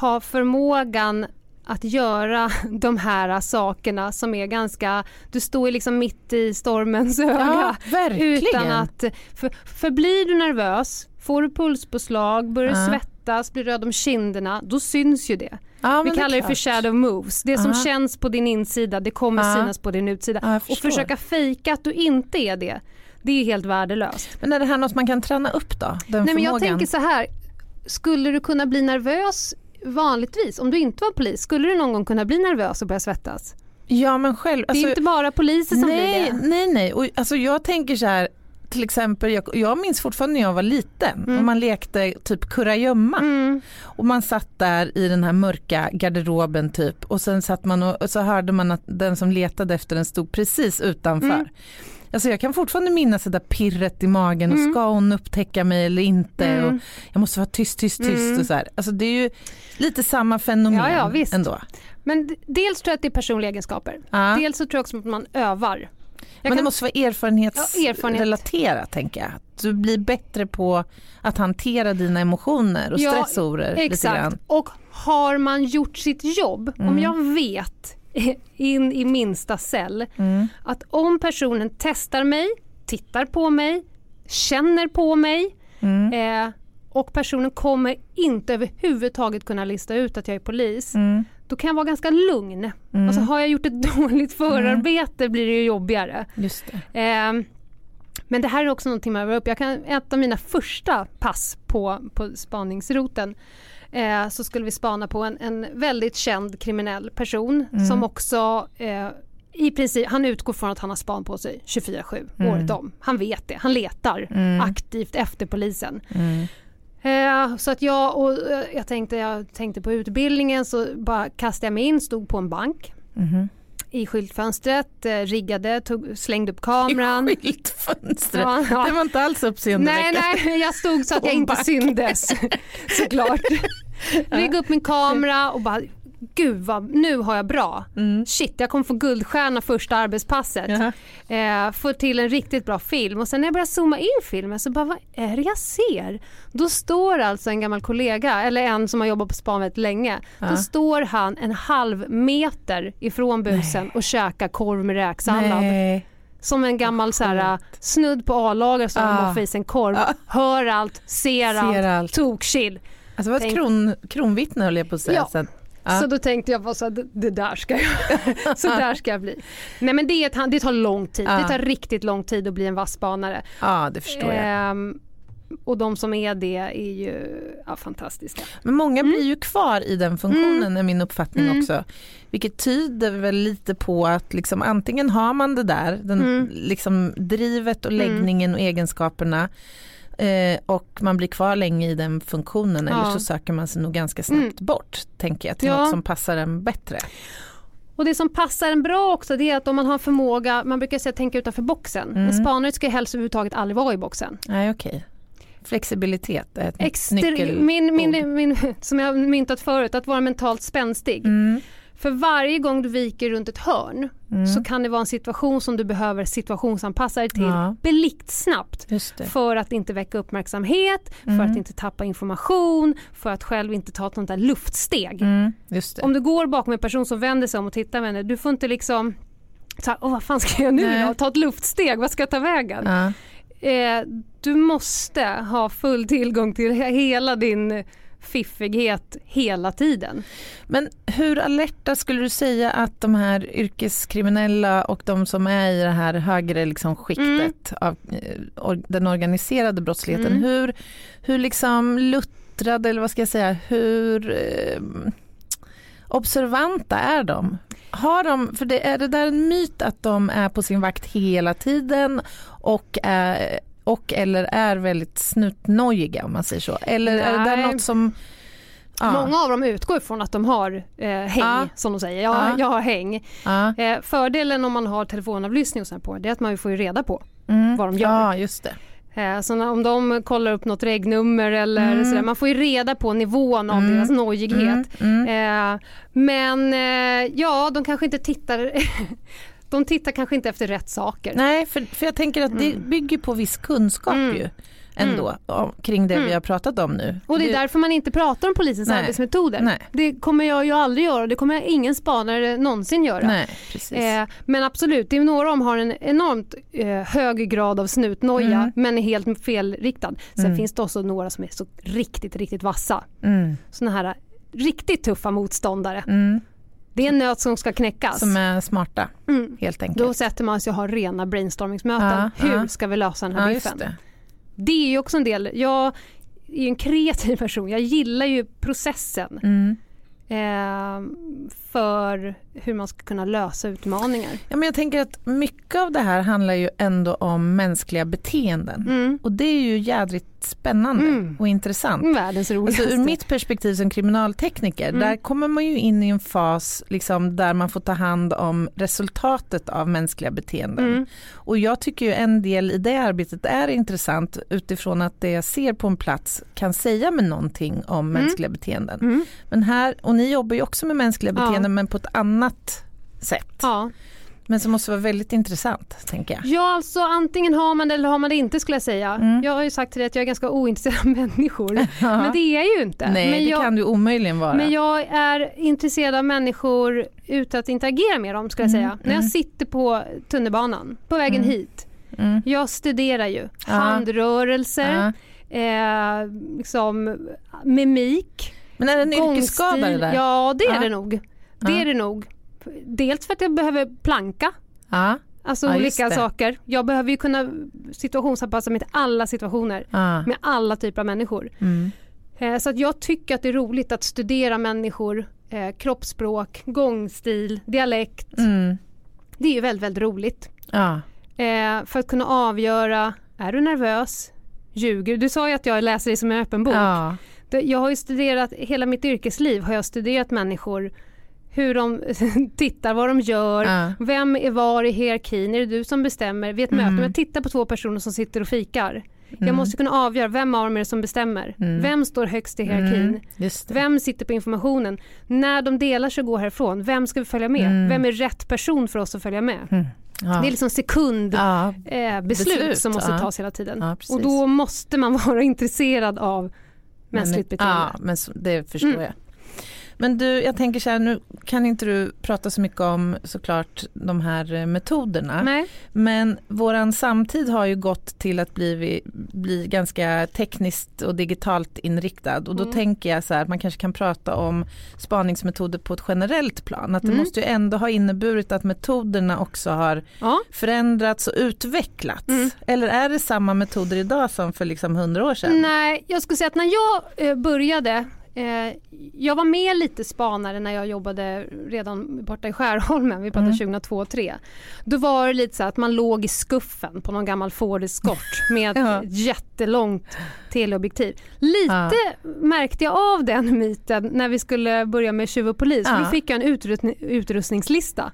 ha förmågan att göra de här sakerna som är ganska, du står ju liksom mitt i stormens öga. Ja. Utan att, för, för blir du nervös, får du pulspåslag, börjar Ja. svettas, blir röd om kinderna, då syns ju det. ja, Vi kallar det är för shadow moves. Det som känns på din insida, det kommer synas på din utsida. Och försöka fejka att du inte är det, det är helt värdelöst. Men är det här något man kan träna upp då? Den Nej, men jag tänker så här, skulle du kunna bli nervös vanligtvis, om du inte var polis, skulle du någon gång kunna bli nervös och börja svettas? Ja men själv, det är alltså, inte bara poliser som nej, blir det. nej nej, och, alltså jag tänker så här till exempel, jag, jag minns fortfarande när jag var liten Mm. och man lekte typ kurragömma Mm. och man satt där i den här mörka garderoben typ och sen satt man och, och så hörde man att den som letade efter den stod precis utanför. Mm. Alltså jag kan fortfarande minnas det där pirret i magen och Mm. ska hon upptäcka mig eller inte Mm. och jag måste vara tyst, tyst, tyst Mm. och så här. Alltså det är ju lite samma fenomen Ja, ja, visst. ändå. Men dels tror jag att det är personliga egenskaper. Ja. Dels så tror jag också att man övar. Jag Men det måste vara Ja, erfarenhet. erfarenhetsrelaterat tänker jag. Du blir bättre på att hantera dina emotioner och Ja, stressorer lite Exakt. grann. Och har man gjort sitt jobb, om Mm. jag vet in i minsta cell Mm. att om personen testar mig, tittar på mig, känner på mig Mm. eh, och personen kommer inte överhuvudtaget kunna lista ut att jag är polis, Mm. då kan jag vara ganska lugn. Mm. Alltså har jag gjort ett dåligt förarbete blir det ju jobbigare. Just det. Eh, Men det här är också någonting man övar upp. Jag kan, ett av mina första pass på, på spaningsroten eh, så skulle vi spana på en, en väldigt känd kriminell person Mm. som också eh, i princip, han utgår från att han har span på sig 24-7 Mm. året om. Han vet det, han letar aktivt efter polisen. Mm. Eh, så att jag, och eh, jag tänkte, jag tänkte på utbildningen så bara kastade jag mig in, stod på en bank Mhm. i skyltfönstret, eh, riggade, tog, slängde upp kameran. I skyltfönstret. Ja, ja. Det var inte alls Nej, uppseendeväckande. nej, jag stod så att jag inte syndes såklart. Riggade upp min kamera och bara Gud vad, nu har jag bra. Mm. Shit, jag kommer få guldstjärna första arbetspasset. Jaha. Eh, få till en riktigt bra film och sen när jag börjar zooma in filmen så bara vad är det jag ser? Då står alltså en gammal kollega, eller en som har jobbat på span väldigt länge. Ja. Då står han en halv meter ifrån busen och käkar korv med räksallad. Nej. Som en gammal så här, snudd på A-laget som Ah. ah. bara får i sig en korv. Ah. Hör allt, ser, Ser allt, allt. tokkill. Alltså var ett Tänk- kron, kronvittne höll jag på att säga Ja. sen. Ja. Så då tänkte jag bara så här, det, där ska jag, så där ska jag bli. Nej men det, är ett, det tar lång tid, Ja. det tar riktigt lång tid att bli en vass spanare. ja, det förstår jag. Ehm, och de som är det är ju ja, fantastiska. Men många Mm. blir ju kvar i den funktionen är min uppfattning också. Vilket tyder väl lite på att liksom, antingen har man det där, den, Mm. liksom, drivet och läggningen och egenskaperna eh, och man blir kvar länge i den funktionen eller Ja. så söker man sig nog ganska snabbt Mm. bort tänker jag till Ja. något som passar en bättre. Och det som passar en bra också det är att om man har förmåga, man brukar säga tänka utanför boxen. Mm. En spanare ska helst överhuvudtaget aldrig vara i boxen. Nej okej. Flexibilitet är ett Extre- nyckelord. min, min, min, som jag har myntat förut, att vara mentalt spänstig. Mm. För varje gång du viker runt ett hörn Mm. så kan det vara en situation som du behöver situationsanpassa dig till Ja. blixtsnabbt. För att inte väcka uppmärksamhet, för Mm. att inte tappa information, för att själv inte ta ett sånt där luftsteg. Mm. Om du går bakom en person som vänder sig om och tittar med henne, du får inte liksom så här, Åh, vad fan ska jag nu Nej. då? Ta ett luftsteg, vad ska jag ta vägen? Ja. Eh, du måste ha full tillgång till he- hela din fiffighet hela tiden. Men hur alerta skulle du säga att de här yrkeskriminella och de som är i det här högre liksom skiktet av eh, den organiserade brottsligheten, Mm. hur, hur liksom luttrade eller vad ska jag säga, hur eh, observanta är de? Har de, för det, är det där en myt att de är på sin vakt hela tiden och är och eller är väldigt snutnojiga om man säger så. Eller är det där Nej. något som... Ja, Många av dem utgår från att de har eh, häng, Ja. som de säger. Jag, Ja. jag har häng. Eh, fördelen om man har telefonavlyssning och på det är att man får ju reda på mm, vad de gör. just det. Eh, så om de kollar upp något regnummer eller Mm. sådär, man får ju reda på nivån av Mm. deras nojighet. Mm, mm. Eh, men eh, ja, de kanske inte tittar De tittar kanske inte efter rätt saker. Nej, för, för jag tänker att det Mm. bygger på viss kunskap Mm. ju ändå om, kring det vi har pratat om nu. Och det är därför man inte pratar om polisens Nej. arbetsmetoder. Nej. Det kommer jag ju aldrig göra och det kommer ingen spanare någonsin göra. Nej. Eh, men absolut, det är några dem har en enormt eh, hög grad av snutnoja Mm. men är helt felriktad. Sen Mm. finns det också några som är så riktigt, riktigt vassa. Mm, Såna här riktigt tuffa motståndare. mm, Det är en nöt som ska knäckas. som är smarta Mm. helt enkelt. Då sätter man sig och har rena brainstormingsmöten. Ja, Hur ja. ska vi lösa den här ja, biffen? det. Det är ju också en del, jag är en kreativ person, jag gillar ju processen Mm. eh, för hur man ska kunna lösa utmaningar. Ja, men jag tänker att mycket av det här handlar ju ändå om mänskliga beteenden. Mm. Och det är ju jädrigt spännande Mm. och intressant. Världens roligaste. Alltså, ur mitt perspektiv som kriminaltekniker, Mm. där kommer man ju in i en fas liksom, där man får ta hand om resultatet av mänskliga beteenden. Mm. Och jag tycker ju en del i det arbetet är intressant utifrån att det jag ser på en plats kan säga mig någonting om mänskliga beteenden. Mm. Men här, och ni jobbar ju också med mänskliga Ja. Beteenden men på ett annat sätt. Ja. Men som måste vara väldigt intressant tänker jag. ja, alltså antingen har man det eller har man det inte skulle jag säga. Mm. Jag har ju sagt till dig att jag är ganska ointresserad av människor. Men det är jag ju inte. Nej men det jag, kan du omöjligen vara. Men jag är intresserad av människor utan att interagera med dem skulle jag Mm, säga. När jag mm. sitter på tunnelbanan på vägen Mm. hit. mm. Jag studerar ju Ja. handrörelser, Ja. eh, liksom mimik, Men är det en yrkesskada det där? Ja det är det nog. Det Ja. är det nog. Dels för att jag behöver planka. Ja. alltså Ja, olika det. saker. Jag behöver ju kunna situationsanpassa mig till alla situationer Ah. med alla typer av människor. Mm. Eh, Så att jag tycker att det är roligt att studera människor, eh, kroppsspråk, gångstil, dialekt. Mm. Det är ju väldigt, väldigt roligt. Ja. Eh, för att kunna avgöra, är du nervös? Ljuger du? sa ju att jag läser dig som en öppen bok. Ja. Jag har ju studerat, hela mitt yrkesliv har jag studerat människor, hur de tittar, vad de gör, Ja. vem är var i hierarkin, är det du som bestämmer? Vid ett Mm. möte, om jag tittar på två personer som sitter och fikar, jag Mm. måste kunna avgöra vem av dem är det som bestämmer? Mm. Vem står högst i hierarkin? Mm. Vem sitter på informationen? När de delar sig och går härifrån, vem ska vi följa med? Mm. Vem är rätt person för oss att följa med? Mm. Ja. Det är liksom sekund ja. eh, beslut, som måste ja. tas hela tiden. och då måste man vara intresserad av mänskligt Men- beteende. Ja, men det förstår Mm. jag. Men du, jag tänker så här, nu kan inte du prata så mycket om såklart de här eh, metoderna. Nej. Men våran samtid har ju gått till att bli, bli ganska tekniskt och digitalt inriktad och då Mm. tänker jag så här att man kanske kan prata om spaningsmetoder på ett generellt plan. Att det Mm. måste ju ändå ha inneburit att metoderna också har Ja. förändrats och utvecklats. Mm. Eller är det samma metoder idag som för liksom hundra år sedan? Nej, jag skulle säga att när jag eh, började Eh, jag var med lite spanare när jag jobbade redan borta i Skärholmen, vi pratar Mm. 2002 och 2003. Då var det lite så att man låg i skuffen på någon gammal Ford Escort med ett Ja. jättelångt teleobjektiv. Lite märkte jag av den myten när vi skulle börja med Tjuv och polis. Ja. Då fick jag en utrustning, utrustningslista.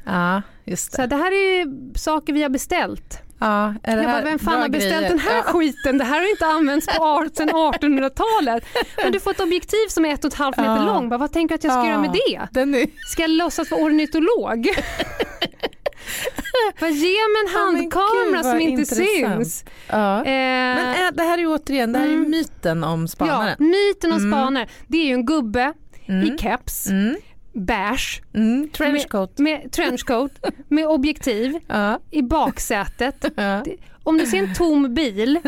Ja, just Så det. det här är saker vi har beställt. Ja, är det Jag bara, här vem fan har beställt grejer? den här Ja. skiten? Det här har inte använts på sedan 1800-talet. Men du får ett objektiv som är ett och ett halvt meter Ja. lång. Bara, vad tänker du att jag ska Ja. göra med det? Den är... Ska jag låtsas vara ornitolog? Vad ge mig en Ja, handkamera gud, som inte intressant. syns. Ja. Eh, Men det här är återigen, det här är Mm. myten om ja, spanaren. myten om Mm. spanare. Det är ju en gubbe Mm. i keps, Mm. Beige, Mm. Trenchcoat. med trenchcoat, med objektiv Ja. i baksätet. Ja. Om du ser en tom bil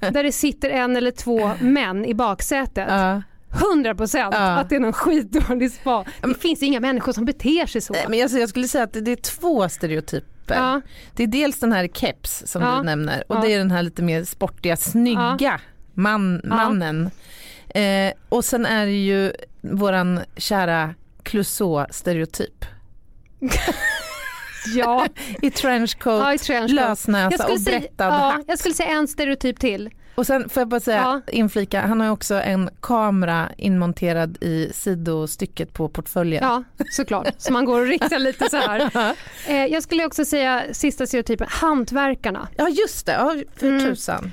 där det sitter en eller två män i baksätet, Ja. 100% Ja. att det är någon skitdålig spa. Det finns inga människor som beter sig så. Men alltså, jag skulle säga att det är två stereotyper. Ja, Det är dels den här keps som Ja. du nämner och Ja. det är den här lite mer sportiga, snygga man, mannen. Eh, och sen är det ju våran kära Clouseau-stereotyp. ja, I trenchcoat, ja i trenchcoat. lösnösa och säga, brättad ja, hatt. jag skulle säga en stereotyp till. Och sen får jag bara säga, Ja. inflika, han har också en kamera inmonterad i sidostycket på portföljen. Ja, såklart. Så man går och riktar lite så här. Eh, jag skulle också säga sista stereotypen, hantverkarna. Ja just det, ja, för Mm. tusan.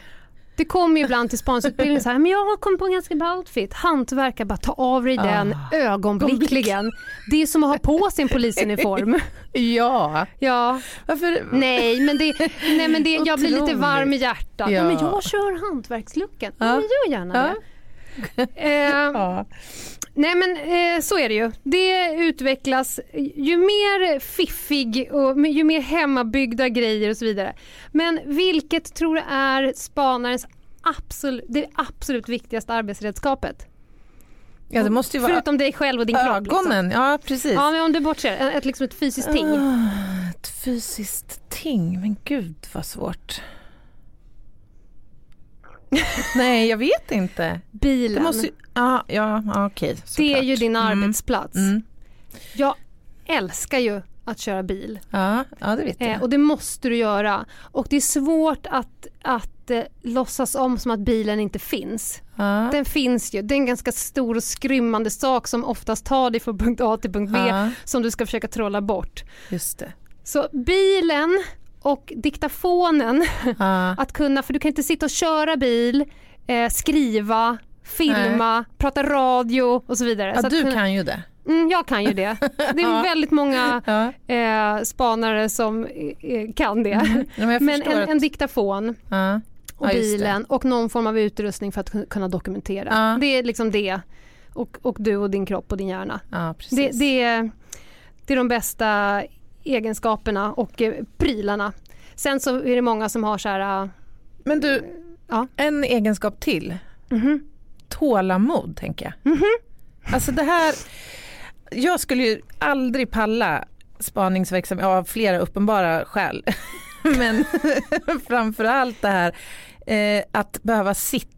Det kommer ju ibland till spaningsutbildning så här, men jag har kommit på en ganska bra outfit. Hantverkare, bara ta av dig den Ah. ögonblickligen. Det är som att ha på sig en polisuniform. Ja, Ja, varför? nej men, det, nej, men det, jag blir lite varm i hjärtat. Ja. Men jag kör hantverkslucken. Ja. Ja. men gör gärna Ja. det. Eh, Ja. Nej men eh, så är det ju. Det utvecklas ju mer fiffig och ju mer hemmabyggda grejer och så vidare. Men vilket tror du är spanarens absolut, det absolut viktigaste arbetsredskapet? ja, det måste vara Förutom dig själv och din kropp. Liksom. ögonen. Ja, precis. Ja men om du bortser, ett, liksom ett fysiskt ting. Ah, ett fysiskt ting, men gud vad svårt. Nej, jag vet inte. Bilen. Det måste ju, ja, ja, ja, okej. det är ju din Mm, arbetsplats. Mm. Jag älskar ju att köra bil. Ja, ja, det vet jag. Eh, och det måste du göra. Och det är svårt att, att eh, låtsas om som att bilen inte finns. ja. Den finns ju. Det är en ganska stor och skrymmande sak som oftast tar dig från punkt A till punkt B ja, som du ska försöka trolla bort. just det. Så bilen och diktafonen, Ja. att kunna, för du kan inte sitta och köra bil, eh, skriva, filma, prata radio och så vidare. Ja, så du kunna- kan ju det. Mm, jag kan ju det. Det är Ja. väldigt många Ja. eh, spanare som eh, kan det. Mm. Men Men en, att- en diktafon ja. och bilen och någon form av utrustning för att kun- kunna dokumentera. Det är liksom det. Och, och du och din kropp och din hjärna. Det, det, är, det är de bästa egenskaperna och eh, prylarna. Sen så är det många som har så här... Men du, Ja. en egenskap till. mhm, Tålamod, tänker jag. mhm. Alltså det här, jag skulle ju aldrig palla spaningsverksamhet av flera uppenbara skäl. Men framförallt det här eh, att behöva sitta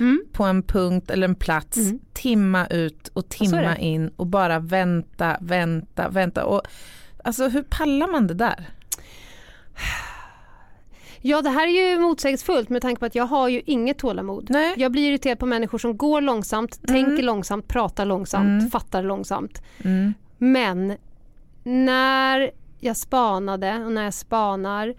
Mm. på en punkt eller en plats Mm. timma ut och timma det. in och bara vänta, vänta, vänta. Och, alltså hur pallar man det där? Ja det här är ju motsägelsefullt med tanke på att jag har ju inget tålamod. Nej. Jag blir irriterad på människor som går långsamt, tänker långsamt, pratar långsamt, Mm. fattar långsamt. Mm. Men när jag spanade och när jag spanar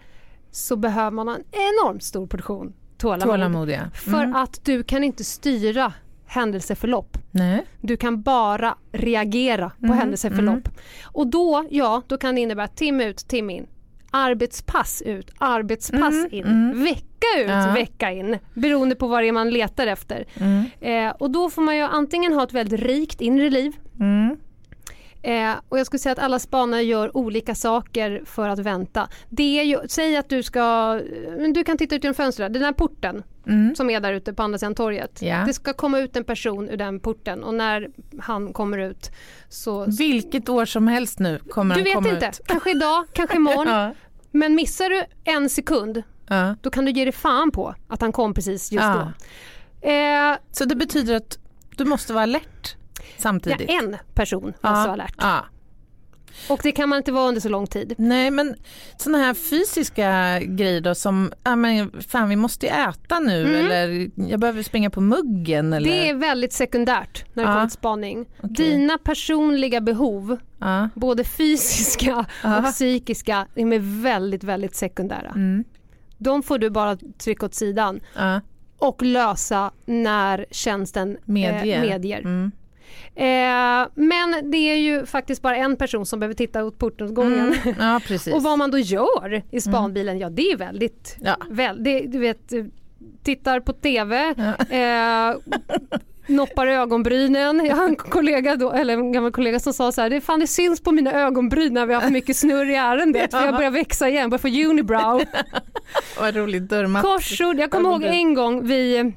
så behöver man en enormt stor portion tålamod. Tålamodiga. För Mm. att du kan inte styra händelseförlopp. Nej. Du kan bara reagera på Mm, händelseförlopp. Och då, ja, då kan det innebära tim ut, tim in. Arbetspass ut, arbetspass Mm, in. mm. Vecka ut, Ja. vecka in. Beroende på vad det är man letar efter. Mm. Eh, och då får man ju antingen ha ett väldigt rikt inre liv Mm. Eh, och jag skulle säga att alla spanare gör olika saker för att vänta. Det är ju, säg att du ska, du kan titta ut genom fönstret, den här porten Mm. som är där ute på andra sidan torget. Ja. Det ska komma ut en person ur den porten och när han kommer ut så... Vilket år som helst nu kommer Du han vet komma inte, ut. kanske idag, kanske imorgon. Ja. Men missar du en sekund, Ja. då kan du ge dig fan på att han kom precis just Ja. då. Eh, Så det betyder att du måste vara alert ja, samtidigt? en person måste vara alert. Ja. Och det kan man inte vara under så lång tid. Nej men sådana här fysiska grejer då som, ja men fan vi måste äta nu Mm. eller jag behöver springa på muggen eller? Det är väldigt sekundärt när det Ja. kommer till spaning. Okej. Dina personliga behov, Ja. både fysiska Ja. och psykiska, de är väldigt, väldigt sekundära. Mm. De får du bara trycka åt sidan Ja. och lösa när tjänsten Medger. Eh, medger. Mm. Eh, men det är ju faktiskt bara en person som behöver titta åt portutgången. Mm. Ja. Och vad man då gör i spanbilen, ja det är väldigt, Ja. väl, det, du vet, eh, tittar på TV, Ja. eh, noppar ögonbrynen. Jag har en kollega då, eller en gammal kollega som sa så här, det, fan, det syns på mina ögonbryn när vi har haft mycket snurr i ärendet för jag börjar växa igen, börjar få unibrow. Vad roligt, dörrmatt. Korsord, jag kommer ihåg en gång vi,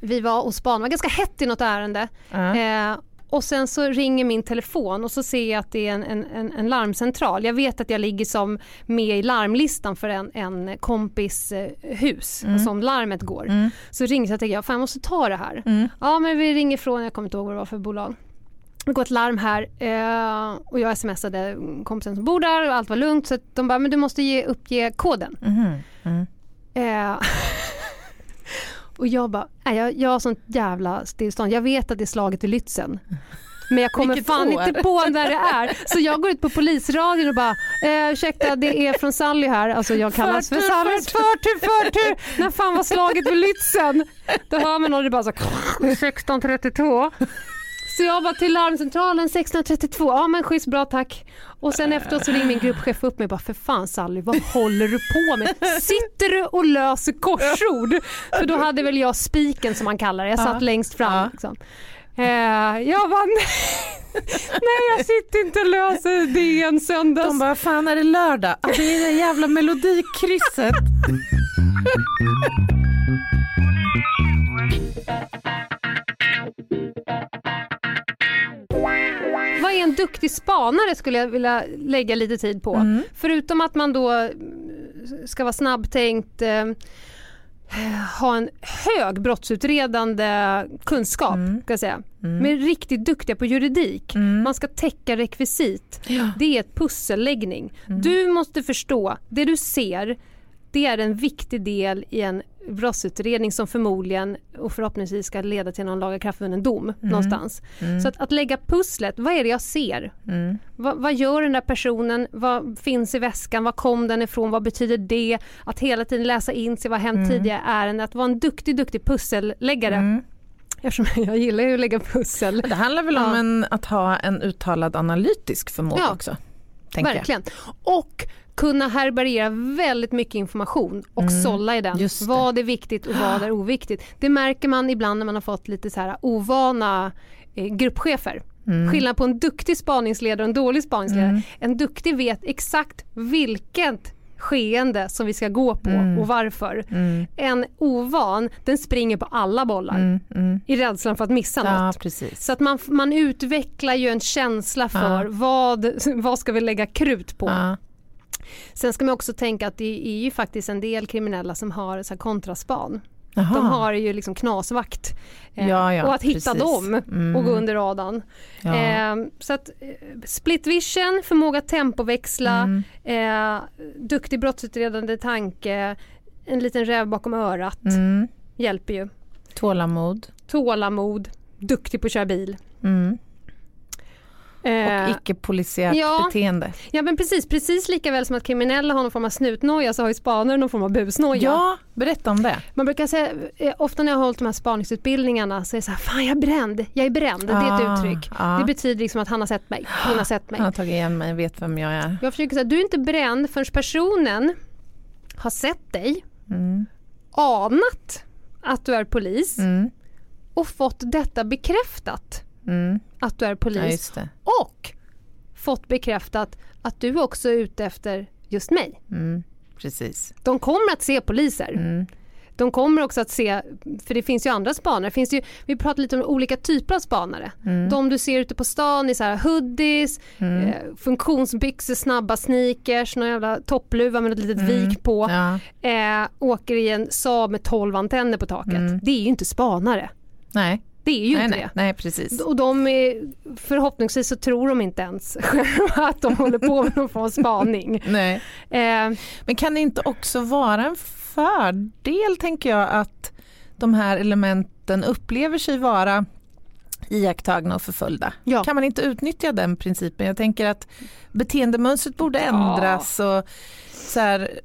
vi var och spanade, det var ganska hett i något ärende. Ja. Eh, och sen så ringer min telefon och så ser jag att det är en, en, en, en larmcentral. Jag vet att jag ligger som med i larmlistan för en, en kompis eh, hus som larmet går. Mm. Så ringer jag och tänker jag, fan jag måste ta det här. Mm. Ja men vi ringer från, jag kommer inte ihåg vad det var för bolag. Det går ett larm här eh, och jag smsade kompisen som bor där och allt var lugnt så de bara, men du måste ge, uppge koden. Mhm. Mm. Eh, och jag bara, nej, jag, jag har sånt jävla stillstånd. Jag vet att det är slaget i Lützen. Men jag kommer Vilket fan år? inte på när det är. Så jag går ut på polisradion och bara, eh, ursäkta det är från Sally här. Alltså jag kallas för Förtur, Sally. Förtur, förtur. När fan var slaget vid Lützen? Då hör man och det bara så 1632. Så jag bara till larmcentralen 1632, ja men schysst bra tack. Och sen efteråt så ringer min gruppchef upp mig och bara för fan Sally vad håller du på med? Sitter du och löser korsord? För då hade väl jag spiken som man kallar det, jag satt längst fram. Liksom. Eh, jag bara nej, jag sitter inte och löser DN söndags. De bara, fan är det lördag? Ah, det är det jävla melodikrysset. Vad är en duktig spanare skulle jag vilja lägga lite tid på. Mm. Förutom att man då mm, ska vara snabbtänkt, eh, ha en hög brottsutredande kunskap, Mm. jag säga. Mm. Men riktigt duktiga på juridik. Mm. Man ska täcka rekvisit. Ja. Det är ett pusselläggning. Mm. Du måste förstå, det du ser, det är en viktig del i en brottsutredning som förmodligen och förhoppningsvis ska leda till någon lagakraftvunnen dom någonstans. Mm. Så att, att lägga pusslet, vad är det jag ser? Mm. Vad, vad gör den där personen? Vad finns i väskan? Var kom den ifrån? Vad betyder det? Att hela tiden läsa in sig vad hänt tidigare ärenden. Att vara en duktig, duktig pusselläggare. Mm. Eftersom jag gillar ju att lägga pussel. Det handlar väl om Ja. en, att ha en uttalad analytisk förmåga Ja. också. Tänker jag. Verkligen. Och kunna härbärgera väldigt mycket information och Mm, sålla i den. just det. Vad är viktigt och vad är oviktigt. Det märker man ibland när man har fått lite så här ovana eh, gruppchefer. Mm. Skillnad på en duktig spaningsledare och en dålig spaningsledare. Mm. En duktig vet exakt vilket skeende som vi ska gå på Mm. och varför. Mm. En ovan, den springer på alla bollar Mm. Mm. i rädslan för att missa Ja, något. precis. Så att man, man utvecklar ju en känsla för Ja. vad, vad ska vi lägga krut på. Ja. Sen ska man också tänka att det är ju faktiskt en del kriminella som har så här kontraspan. Jaha. De har ju liksom knasvakt. Eh, Ja, ja, och att hitta precis. dem Mm. och gå under radarn. Ja. Eh, så att eh, split vision, förmåga att tempoväxla, Mm. eh, duktig brottsutredande tanke, en liten räv bakom örat Mm. hjälper ju. Tålamod. Tålamod, duktig på att köra bil. Mm. Eh, Och icke-polisiärt ja. beteende. ja men precis, precis lika väl som att kriminella har någon form av snutnoja så har ju spanare någon form av busnoja. Ja, berätta om det. Man brukar säga, eh, ofta när jag har hållit de här spaningsutbildningarna så är det så här, fan jag är bränd, jag är bränd, det är ett Ah, uttryck. ah. Det betyder liksom att han har sett mig, hon har sett mig. Han har tagit igen mig, vet vem jag är. Jag försöker säga, du är inte bränd förrän personen har sett dig, Mm. anat att du är polis Mm. och fått detta bekräftat Mm. att du är Ja, polis det. och fått bekräftat att du också är ute efter just mig. Mm. Precis. De kommer att se poliser. Mm. De kommer också att se, för det finns ju andra spanare, finns ju, vi pratar lite om olika typer av spanare. Mm. De du ser ute på stan i så här hoodies, Mm. eh, funktionsbyxor, snabba sneakers, någon jävla toppluva med ett litet Mm. vik på. Ja. Eh, åker i en Saab med 12 antenner på taket. Mm. Det är ju inte spanare. Nej. Det är ju nej, inte nej, det. nej, precis. Och de är, förhoppningsvis så tror de inte ens att de håller på med någon form av spaning. Nej. Eh, Men kan det inte också vara en fördel, tänker jag, att de här elementen upplever sig vara iakttagna och förföljda? Ja. Kan man inte utnyttja den principen? Jag tänker att beteendemönstret borde ändras och så här,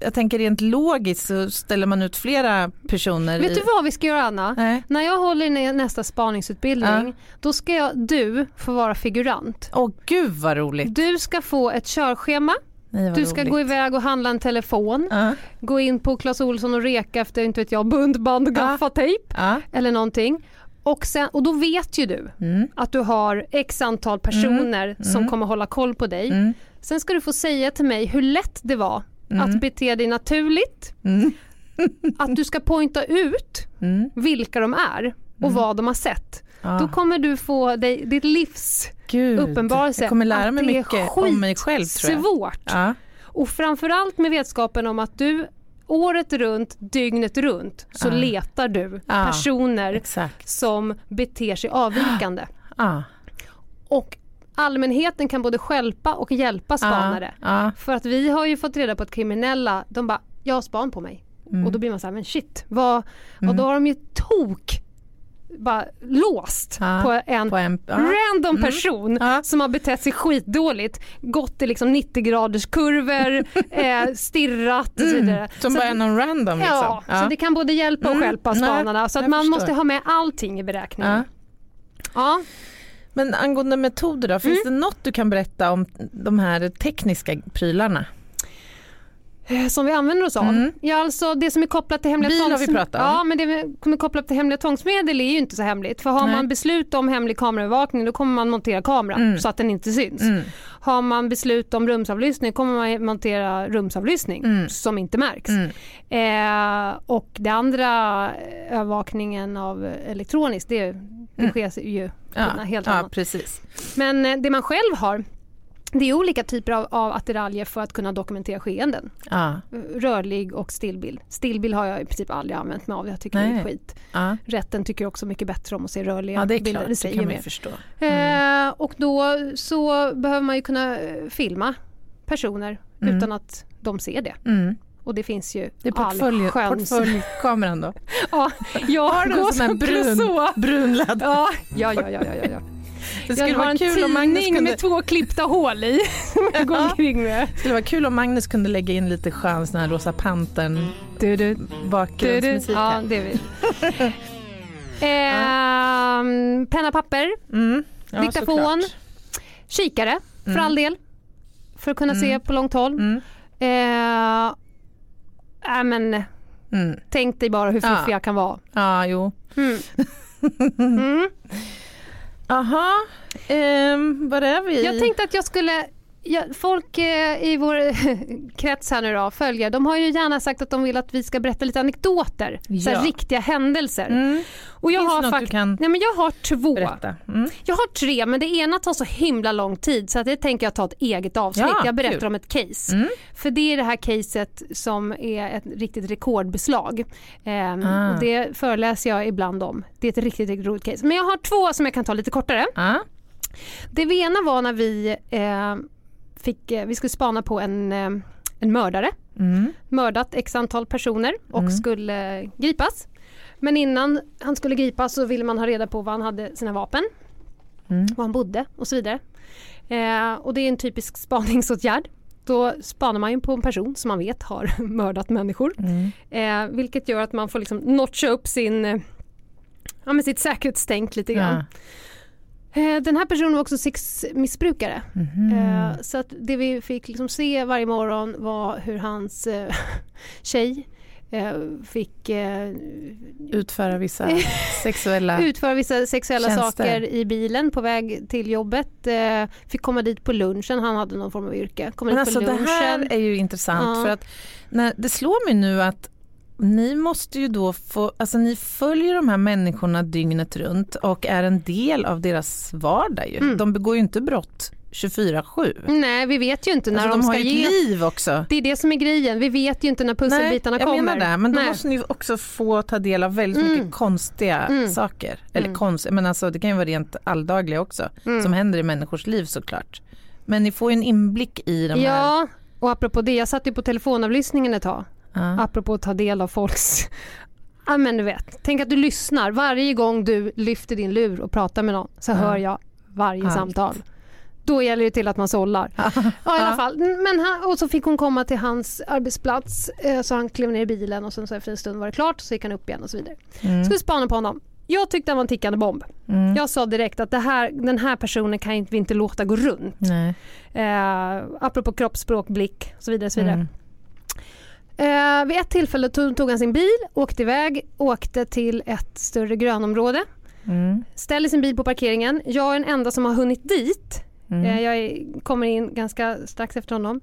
jag tänker rent logiskt så ställer man ut flera personer vet i... du vad vi ska göra Anna? Nej. När jag håller i nästa spaningsutbildning, Ja. då ska jag, du få vara figurant. Åh gud vad roligt. Du ska få ett körschema, Nej, du ska roligt. gå iväg och handla en telefon, Ja, gå in på Clas Ohlson och reka efter, inte vet jag, buntband och gaffatejp ja. eller någonting. Och, sen, och då vet ju du Mm. att du har x antal personer som Mm. kommer hålla koll på dig. Mm. Sen ska du få säga till mig hur lätt det var Mm. att bete dig naturligt, Mm. att du ska poängta ut Mm. vilka de är och vad de har sett. Ja. Då kommer du få dig, ditt livs Gud. uppenbarelse Jag kommer lära att mig mycket om mig själv tror jag. svårt. Ja. Och framförallt med vetskapen om att du året runt, dygnet runt så Ja. letar du personer Exakt. som beter sig avvikande. Ja. Och allmänheten kan både stjälpa och hjälpa spanare. Ja. För att vi har ju fått reda på att kriminella, de bara, jag har span på mig. Mm. Och då blir man så här, men shit, vad, och då har de ju tok bara låst Ja, på en På en, random person Ja. som har betett sig skitdåligt, gått i liksom 90 graders kurvor, eh, stirrat och så vidare. Mm. Som Så bara att- är någon random liksom. Ja, så det kan både hjälpa och Mm, stjälpa spanarna. Så att man förstår. måste ha med allting i beräkningen. Ja. Men angående metoder då, finns Mm. det något du kan berätta om de här tekniska prylarna? Eh, Som vi använder oss av? Mm. Ja, alltså det som är kopplat till hemliga Bil har vi pratat om. Ja, men det som är kopplat till hemliga tvångsmedel är ju inte så hemligt. För har Nej. man beslut om hemlig kameraövervakning då kommer man montera kameran Mm. så att den inte syns. Mm. Har man beslut om rumsavlyssning kommer man montera rumsavlyssning Mm. som inte märks. Mm. Eh, och det andra övervakningen av elektroniskt det, det Mm. sker ju Ja, helt ja, annat. precis. Men eh, det man själv har det är olika typer av, av attiraljer för att kunna dokumentera skeenden. Ja, Rörlig och stillbild. Stillbild har jag i princip aldrig använt mig av. Jag tycker det Nej. är skit. ja. Rätten tycker också mycket bättre om att se rörliga ja det är bilder. klart, Det det säger kan man förstå. Mm. Eh, och då så behöver man ju kunna eh, filma personer Mm. utan att de ser det. Mm. Och det finns ju Det är portfölj, portföljkameran då? Ja, jag Har du en här som brun, Clouseau. brunladd? Ja, ja, ja, ja, ja, ja. Det Jag skulle har vara en kul om Magnus kunde, med två klippta hål i jag Ja. det skulle vara kul om Magnus kunde lägga in lite skön sån här Rosa Pantern Du, du, du, du. bakgrundsmusik Ja, det vill Ehm, Penna, papper, Mm. Ja, diktafon, såklart. kikare för Mm. all del. För att kunna se Mm. på långt håll. Mm. Eh, äh, men Mm. tänk dig bara hur Ja. fiffig jag kan vara. Ja, jo. Mm. Mm. Aha, ehm, var är vi? Jag tänkte att jag skulle ja, folk eh, i vår krets här nu då, följare, de har ju gärna sagt att de vill att vi ska berätta lite anekdoter. Så här, Ja. riktiga händelser. Mm. Och jag Finns har något du kan Nej, men jag har två. berätta? Mm. Jag har tre men det ena tar så himla lång tid så att det tänker jag ta ett eget avsnitt. Ja, jag berättar kul. om ett case. Mm. För det är det här caset som är ett riktigt rekordbeslag. Ehm, Ah. och det föreläser jag ibland om. Det är ett riktigt, riktigt roligt case. Men jag har två som jag kan ta lite kortare. Ja. Det ena var när vi, eh, fick, eh, vi skulle spana på en, eh, en mördare. Mm. Mördat x antal personer och Mm. skulle eh, gripas. Men innan han skulle gripas så ville man ha reda på var han hade sina vapen, Mm. var han bodde och så vidare. Eh, och det är en typisk spaningsåtgärd. Då spanar man ju på en person som man vet har mördat människor. Mm. Eh, vilket gör att man får liksom notcha upp sin, ja, men sitt säkerhetstänk lite grann. Eh, den här personen var också sexmissbrukare. Eh, så att det vi fick liksom se varje morgon var hur hans eh, tjej eh, fick eh, Utföra vissa sexuella... utföra vissa sexuella Tjänster. saker i bilen på väg till jobbet. Eh, fick komma dit på lunchen, han hade någon form av yrke. Komma Men dit alltså på det här är ju intressant Ja. för att när, det slår mig nu att ni måste ju då få, alltså ni följer de här människorna dygnet runt och är en del av deras vardag ju. Mm. De begår ju inte brott 24-7. Nej, vi vet ju inte när Alltså, de de ska ge... ett liv också. Det är det som är grejen, vi vet ju inte när pusselbitarna jag kommer. menar det, men då Nej. måste ni också få ta del av väldigt Mm. mycket konstiga Mm. saker. Eller Mm. konst, men alltså det kan ju vara rent alldagliga också, Mm. som händer i människors liv såklart. Men ni får ju en inblick i de här. Ja, och apropå det, jag satt ju på telefonavlyssningen ett tag. Ja. Apropå att ta del av folks... Ja men du vet, tänk att du lyssnar. Varje gång du lyfter din lur och pratar med någon så Ja. hör jag varje Allt. samtal. Då gäller det till att man sållar. Ja, i alla fall. Men han, och så fick hon komma till hans arbetsplats eh, så han klev ner i bilen och sen så efter en stund var det klart så gick han upp igen och så vidare. Mm. Skulle spana på honom. Jag tyckte han var en tickande bomb. Mm. Jag sa direkt att det här, den här personen kan vi inte låta gå runt. Nej. Eh, apropå kroppsspråk, blick och så vidare. Så vidare. Mm. Eh, vid ett tillfälle tog, han sin bil, åkte iväg, åkte till ett större grönområde, Mm. ställer sin bil på parkeringen. Jag är den enda som har hunnit dit. Mm. Eh, jag är, kommer in ganska strax efter honom.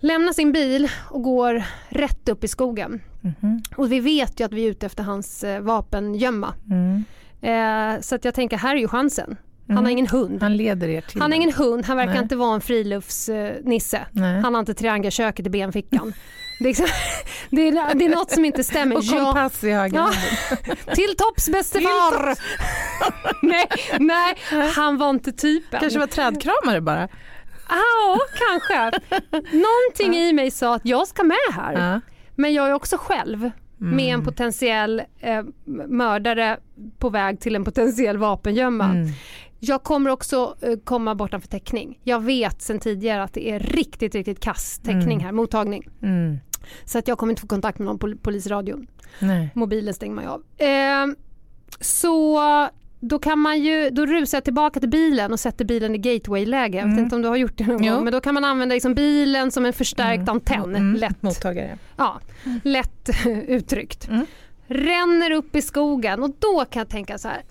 Lämnar sin bil och går rätt upp i skogen. Mhm. Och vi vet ju att vi är ute efter hans eh, vapengömma. Mm. Eh, så att jag tänker, här är ju chansen. Han Mm. har ingen hund. Han leder er till Han har ingen hund, han verkar Nej. inte vara en friluftsnisse. Nej. Han har inte triangelköket i benfickan. Det är, liksom, det, är, det är något som inte stämmer. Och kompass i höger Ja. Till topps bäste far! nej, nej, han var inte typen. Kanske var trädkramare bara. Ja, kanske. Någonting i mig sa att jag ska med här. Men jag är också själv med en Mm. potentiell eh, mördare på väg till en potentiell vapengömma. Mm. Jag kommer också eh, komma bortanför täckning. Jag vet sen tidigare att det är riktigt, riktigt kass täckning Mm. här, mottagning. Mm. Så att jag kommer inte få kontakt med någon pol- polisradio. Nej. Mobilen stänger man ju av. Eh, så då kan man ju, då rusar jag tillbaka till bilen och sätter bilen i gateway-läge. Jag vet Mm. inte om du har gjort det någon Jo. gång. Men då kan man använda liksom bilen som en förstärkt antenn. Mm. Lätt, Mottagare. ja, lätt uttryckt. Mm. Ränner upp i skogen och då kan jag tänka så här.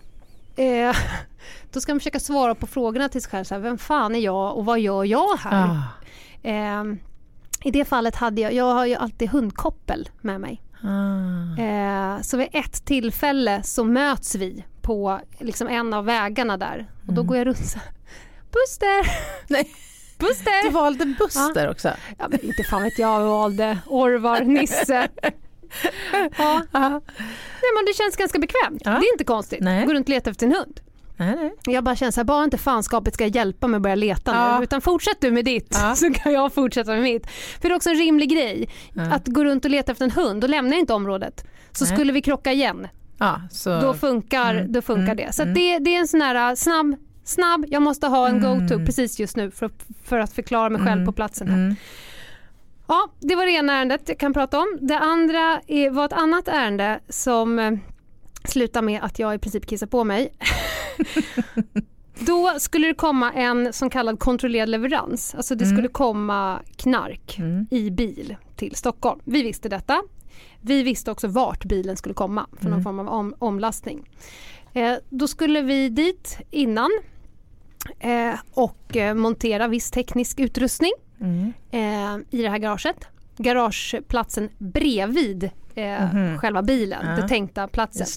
Eh, då ska man försöka svara på frågorna till sig själv. Så här, vem fan är jag och vad gör jag här? Ah. Eh, I det fallet hade jag, jag har ju alltid hundkoppel med mig. Ah. Eh, så vid ett tillfälle så möts vi på liksom en av vägarna där och då Mm. går jag runt så. Buster! Nej. Du Buster! valde Buster också. Ja, men inte fan vet jag, jag valde Orvar, Nisse. Ja. Nej, men det känns ganska bekvämt. Ja. Det är inte konstigt. Nej. Gå runt och leta efter en hund. Nej, nej. Jag bara känner så här, bara inte fanskapet ska hjälpa mig att börja leta Ja. nu. Utan fortsätt du med ditt Ja. så kan jag fortsätta med mitt. För det är också en rimlig grej. Ja. Att gå runt och leta efter en hund, då lämnar jag inte området. Så Nej. skulle vi krocka igen, Ja, så. då funkar, Mm, då funkar mm, det. Så mm. det, det är en sån här uh, snabb, snabb, jag måste ha en Mm. go-to precis just nu för, för att förklara mig själv Mm, på platsen här. Mm. Ja, det var det ena ärendet jag kan prata om. Det andra är, var ett annat ärende som eh, slutar med att jag i princip kissar på mig. Då skulle det komma en som kallad kontrollerad leverans. Alltså det Mm. skulle komma knark Mm. i bil till Stockholm. Vi visste detta. Vi visste också vart bilen skulle komma för någon Mm. form av om, omlastning. Eh, då skulle vi dit innan eh, och eh, montera viss teknisk utrustning Mm. eh, i det här garaget. Garageplatsen bredvid eh, Mhm. själva bilen, Ja. den tänkta platsen.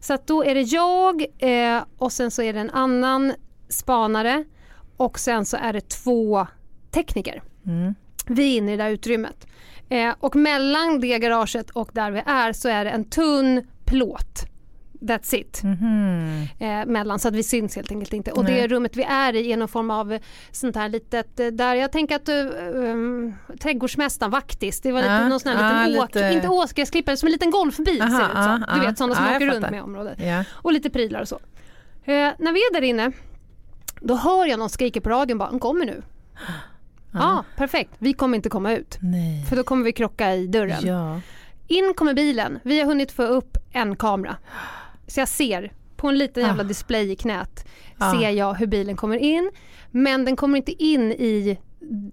Så att då är det jag eh, och sen så är det en annan spanare och sen så är det två tekniker. Mm. Vi är inne i det där utrymmet. Eh, och mellan det garaget och där vi är så är det en tunn plåt. That's it. Mhm. Eh, mellan så att vi syns helt enkelt inte. Och det Nej. rummet vi är i är någon form av sånt här litet, eh, där jag tänker att um, trädgårdsmästaren, vaktis, det var lite, Ja, någon sån här ja, liten åk, lite- inte åskgräsklippare, som en liten golfbil Aha, ser det ut som. ja, Du vet sådana som jag åker runt med området. Ja. Och lite prylar och så. Eh, när vi är där inne, då hör jag någon skrika på radion bara, "Han kommer nu. Ja, ah, perfekt. Vi kommer inte komma ut. Nej. För då kommer vi krocka i dörren. Ja. In kommer bilen. Vi har hunnit få upp en kamera. Så jag ser på en liten jävla Ah. display i knät Ah. ser jag hur bilen kommer in. Men den kommer inte in i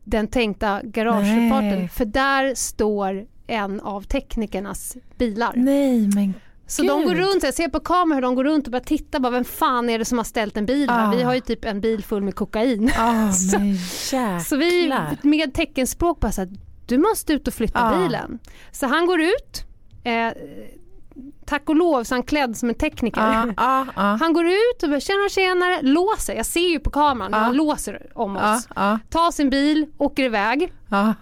den tänkta garageuppfarten. För där står en av teknikernas bilar. Nej men Så de går Gud. runt, jag ser på kamera hur de går runt och börjar titta bara vem fan är det som har ställt en bil här? Ah. Vi har ju typ en bil full med kokain. ah, Så-. Så vi med teckenspråk bara såhär, du måste ut och flytta Ah. bilen. Så han går ut, eh, tack och lov så han klädd som en tekniker. ah, ah, ah. Han går ut och bara tjena tjenare, låser, jag ser ju på kameran Ah. han låser om Ah, oss. ah, Tar sin bil, åker iväg ah.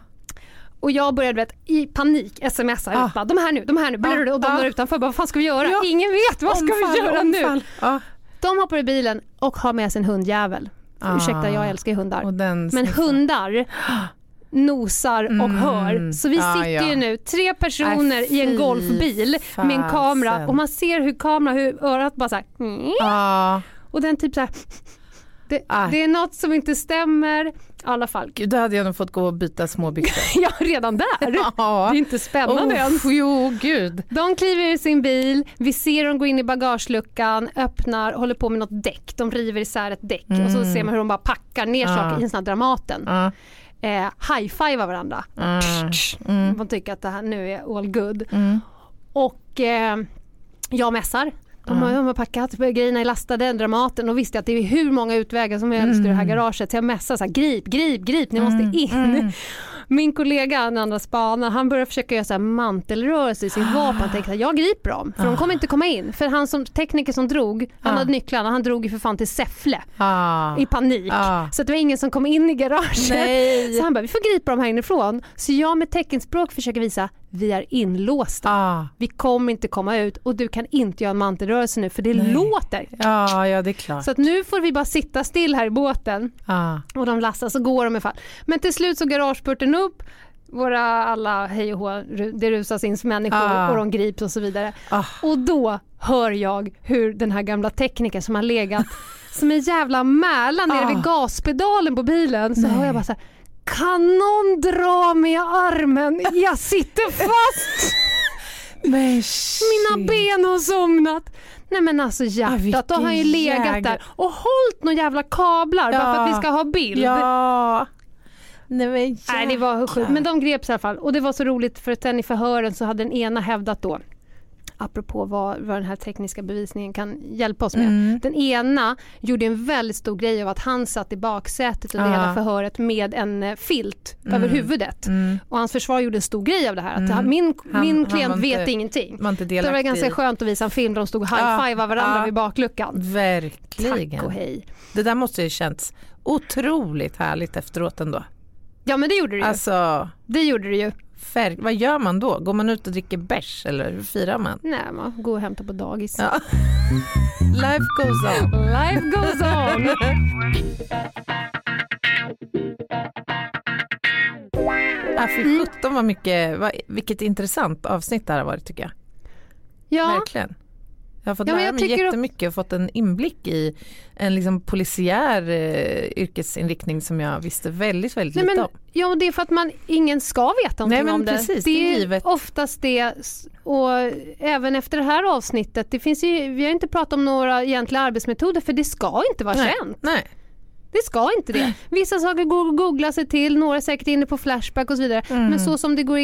och jag börjar du vet, i panik smsa Ah. bara, de är här nu, de är här nu, Ah, och de ah. där utanför bara, vad fan ska vi göra? Ja. Ingen vet, vad ska Omfall, vi göra nu? omfall. Ah, De hoppar i bilen och har med sig en hundjävel. Ah. Ursäkta, jag älskar hundar. Men sniffar. hundar nosar och Mm. hör. Så vi Ja, sitter ja. ju nu, tre personer Aj, i en golfbil med en kamera fasen. och man ser hur kameran, hur örat bara såhär Ah, och den typ såhär det, Aj. det är något som inte stämmer. I alla fall, gud, då hade jag nog fått gå och byta småbyxor. ja redan där. Ja. Det är inte spännande än. Oh, jo, gud. De kliver ur sin bil, vi ser dem gå in i bagageluckan, öppnar, håller på med något däck. De river isär ett däck och så Mm. ser man hur de bara packar ner Ah. saker i en sån här Dramaten. Ah, Eh, high-fivar varandra. ah, mm, Man tycker att det här nu är all good. mm. Och eh, jag mässar. De har, de har packat, grejerna är lastade, Dramaten och visste att det är hur många utvägar som helst ur det här Mm. garaget. Så jag mässar så här, grip, grip, grip, ni måste Mm, in. Min kollega, den andra spanaren, han börjar försöka göra så här mantelrörelse i sin vapen. Han tänker att jag griper dem, för de kommer inte komma in. För han som tekniker som drog, han Ah. hade nycklarna, han drog ju för fan till Säffle Ah. i panik. Ah. Så att det var ingen som kom in i garaget. Nej. Så han bara, vi får gripa dem här inifrån. Så jag med teckenspråk försöker visa, vi är inlåsta. Ah. Vi kommer inte komma ut och du kan inte göra en mantelrörelse nu för det Nej. låter. Ja, ja, det är klart. Så att nu får vi bara sitta still här i båten Ah. och de lastar så går de i fall. Men till slut så garageporten upp, våra alla hej och hå, det rusas in människor Ah. och de grips och så vidare. Ah. Och då hör jag hur den här gamla teknikern som har legat som en jävla mäla nere Ah. vid gaspedalen på bilen så Nej. hör jag bara så här, kan någon dra mig i armen? Jag sitter fast! Mina ben har somnat. Nej men alltså hjärtat, då har han ju legat jäger. där och hållit några jävla kablar bara för att vi ska ha bild. Ja. Nej, men Nej det var sjukt, men de greps i alla fall. Och det var så roligt för att sen i förhören så hade den ena hävdat då, apropå vad, vad den här tekniska bevisningen kan hjälpa oss med. Mm. Den ena gjorde en väldigt stor grej av att han satt i baksätet under Ja. hela förhöret med en eh, filt Mm. över huvudet. Mm. Och hans försvar gjorde en stor grej av det här. Att Mm. min, Han- min klient vet inte- ingenting. Det var ganska i. skönt att visa en film där de stod och Ja, high-fivar varandra ja. vid bakluckan. Verkligen. Tack och hej. Det där måste ju känts otroligt härligt efteråt ändå. Ja men det gjorde det ju. Alltså, Det gjorde det ju. Färg, vad gör man då? Går man ut och dricker bärs eller hur firar man? Nej, man går och hämtar på dagis. Ja. Life goes on. Life goes on. Ja, för 17 var mycket, vad, vilket intressant avsnitt det här har varit tycker jag. Ja, Verkligen. Jag har fått Ja, lära mig jättemycket och fått en inblick i en liksom polisiär eh, yrkesinriktning som jag visste väldigt, väldigt Nej, lite men, om. ja, och det är för att man, ingen ska veta någonting Nej, men om precis, det det är givet. oftast det. Och även efter det här avsnittet, det finns ju, vi har inte pratat om några egentliga arbetsmetoder för det ska inte vara Nej, känt. nej. Det ska inte det. Vissa saker går att googla sig till, några är säkert inne på Flashback och så vidare. Mm. Men så som det går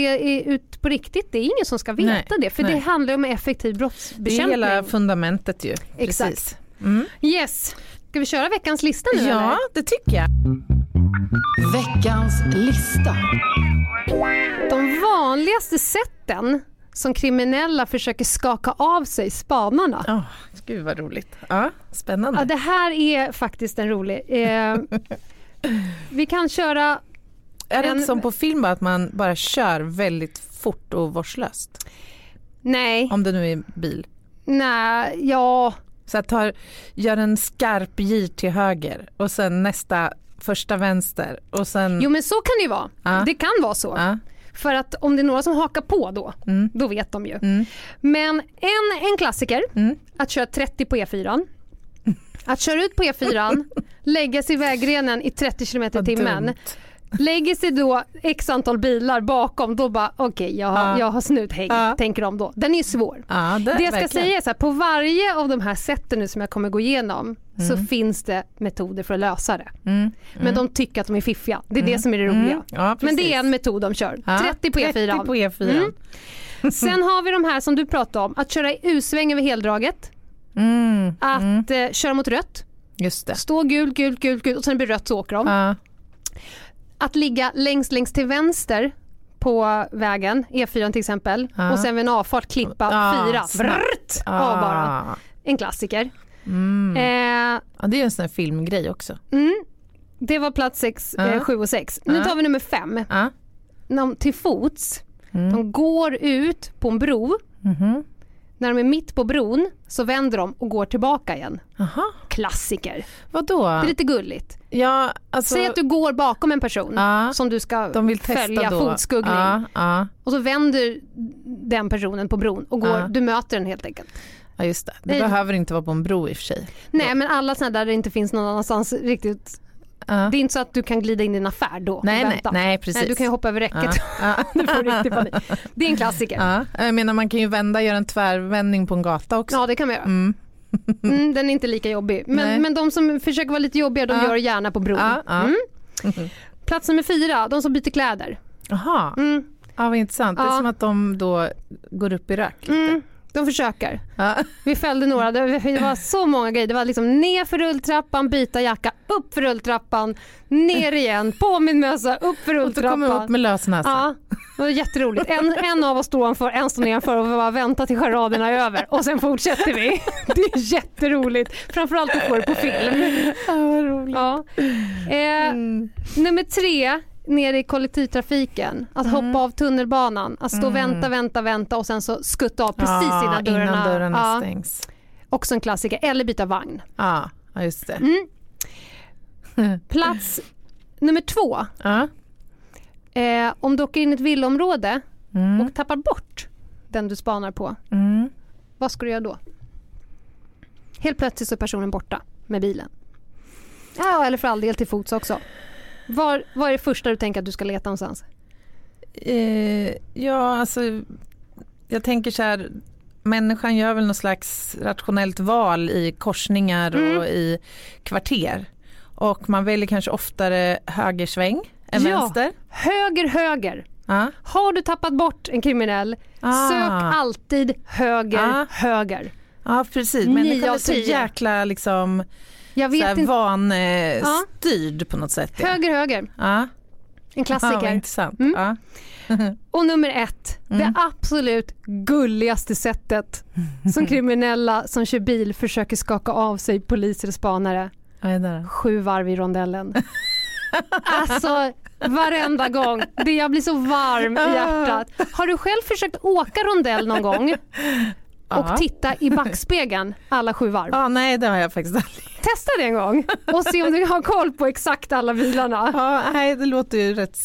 ut på riktigt, det är ingen som ska veta Nej, det. För nej. det handlar om effektiv Det är brottsbekämpning. hela fundamentet ju. Exakt. Precis. Mm. Yes, Ska vi köra veckans lista nu Ja, eller? det tycker jag. Veckans lista. De vanligaste sätten som kriminella försöker skaka av sig spanarna. Oh, gud vad roligt. Ja, spännande. Ja, det här är faktiskt en rolig. Eh, vi kan köra... är det en- inte som på film att man bara kör väldigt fort och vårdslöst? Nej, Om det nu är bil. nej, ja. Så att tar, gör en skarp gir till höger och sen nästa första vänster och sen... Jo men så kan det ju vara. Ja. Det kan vara så. ja, För att om det är några som hakar på då, Mm. då vet de ju. mm, Men en, en klassiker, mm. att köra 30 på E4. Att köra ut på E4, lägga sig i vägrenen i 30 km i timmen. Lägger sig då x antal bilar bakom, då bara okej jag, har- Ja. jag har snuthäng, Ja. tänker de då. Den är svår. Ja, det, Det jag ska verkligen. säga är så här, på varje av de här sätten nu som jag kommer gå igenom så finns det metoder för att lösa det. Mm, Men de tycker att de är fiffiga. Det är det som är det roliga. mm. Ja, Men det är en metod de kör. Ja, 30 på E E4. 30 på E4. Mm. Sen har vi de här som du pratade om, att köra i U-sväng över heldraget, Mm, att eh, köra mot rött, just det. stå gult, gult, gult, gult och sen blir det rött så åker de. Ja, Att ligga längst, längst till vänster på vägen, E4 till exempel, Ja. och sen vid en avfart klippa Ja, fyra, snabbt. Vrrt, av bara. Ah. En klassiker. Mm. Eh, Ja, det är ju en sån här filmgrej också. mm, det var plats 6, Ja. eh, 7 och 6. Nu Ja. tar vi nummer 5. Ja. De till fots, Mm. de går ut på en bro. Mhm. När de är mitt på bron så vänder de och går tillbaka igen. Aha, Klassiker. vadå? Det är lite gulligt. Ja, alltså, Säg att du går bakom en person Ja. som du ska de vill testa följa då. fotskuggning. Ja, ja, Och så vänder den personen på bron och går, du möter den helt enkelt. ja, just det. Det Nej. behöver inte vara på en bro i och för sig. Nej men alla sådana där det inte finns någon annanstans riktigt. Ja. Det är inte så att du kan glida in i en affär då Nej, nej, nej, precis. Nej, du kan ju hoppa över räcket. Ja, ja. Det är en klassiker. Ja, Ja, jag menar man kan ju vända, göra en tvärvändning på en gata också. det kan man göra. Mm. Mm, den är inte lika jobbig. Men, men de som försöker vara lite jobbiga de Ja. gör det gärna på bron. Ja, ja. Mm. Plats nummer fyra, de som byter kläder. Jaha, Mm. ja, vad intressant. Det är Ja. som att de då går upp i rök lite. De försöker. Ja. Vi fällde några, det var så många grejer. Det var liksom ner för rulltrappan, byta jacka, upp för rulltrappan, ner igen, på min mössa, upp för Och så kommer upp rulltrappan. med lös näsa. Ja, det var jätteroligt. En, en av oss står ovanför, en står nedanför och vi bara väntar till charaderna är över och sen fortsätter vi. Det är jätteroligt. Framförallt att få det på film. Ja, vad roligt. Ja. Eh, Mm. Nummer tre, nere i kollektivtrafiken. Att hoppa av tunnelbanan. Att stå och vänta, vänta, vänta och sen så skutta av precis Mm. Ja, innan dörrarna, innan dörrarna ja, stängs. Också en klassiker. Eller byta vagn. Ja, just det. Mm. Plats nummer två. Ja. Eh, om du åker in i ett villaområde Mm. och tappar bort den du spanar på. Mm. Vad ska du göra då? Helt plötsligt så är personen borta med bilen. Ja, eller för all del till fots också. Var, vad är det första du tänker att du ska leta någonstans? Eh, ja, alltså jag tänker så här, människan gör väl något slags rationellt val i korsningar Mm. och i kvarter. Och man väljer kanske oftare högersväng än Ja. vänster. Höger, höger. Ja. Har du tappat bort en kriminell, Ah. sök alltid höger, Ah. höger. ja, precis. Människan är så jäkla liksom, Jag här, vet inte. vanstyrd på något sätt. Ja. Höger, höger. Ja. En Ja, klassiker. intressant. Mm. Ja. Och nummer ett, Mm. det absolut gulligaste sättet som kriminella som kör bil försöker skaka av sig poliser och spanare. Sju varv i rondellen. Alltså varenda gång. Det jag blir så varm i hjärtat. Har du själv försökt åka rondell någon gång och Ja. titta i backspegeln alla sju varv? Ja, nej det har jag faktiskt aldrig. Testa det en gång och se om du har koll på exakt alla bilarna. Ja, nej, det låter ju rätt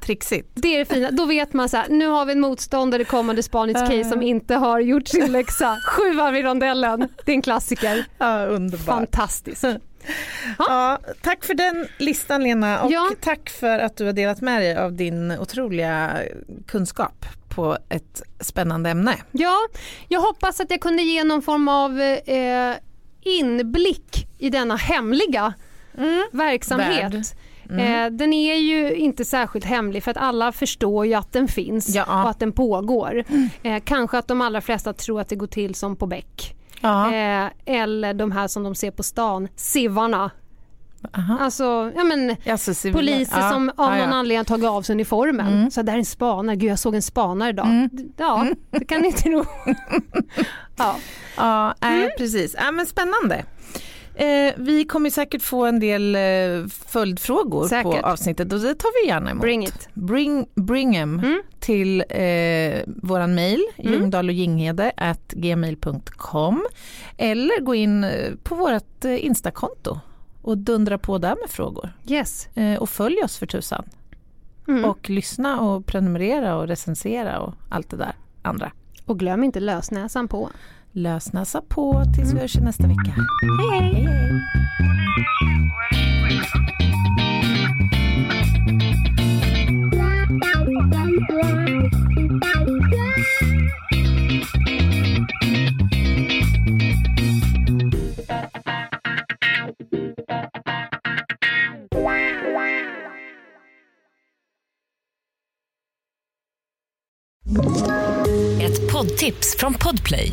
trixigt. Det är det fina. Då vet man så här, nu har vi en motståndare i kommande spaningscase som inte har gjort sin läxa. Sju varv i rondellen. Det är en klassiker. Ja, underbart. Fantastiskt. Ja, tack för den listan Lena och Ja. tack för att du har delat med dig av din otroliga kunskap på ett spännande ämne. Ja, jag hoppas att jag kunde ge någon form av eh, inblick i denna hemliga verksamhet. Värld. Mm. Eh, den är ju inte särskilt hemlig för att alla förstår ju att den finns Ja. och att den pågår. Eh, kanske att de allra flesta tror att det går till som på Beck. Eh, eller de här som de ser på stan, sivarna. Aha. Alltså, ja men Alltså, poliser ja, som av ja, någon anledning har tagit av sig uniformen. Mm. Så där är en spanare, gud jag såg en spanare idag. Mm. Ja, det kan ni tro. ja. Ja, nej, Mm. precis. Ja, men spännande. Eh, vi kommer säkert få en del eh, följdfrågor Säkert. på avsnittet och det tar vi gärna emot. Bring it. Bring, bring em Mm. till eh, våran mail, Mm. ljungdahl och ginghede at gmail.com eller gå in eh, på vårt eh, instakonto och dundra på där med frågor. Yes. Eh, och följ oss för tusan. Mm. Och lyssna och prenumerera och recensera och allt det där andra. och glöm inte lösnäsan på. Lösnäsa på tills vi hörs nästa vecka. Hej hej! Hej, hej. Ett poddtips från Podplay.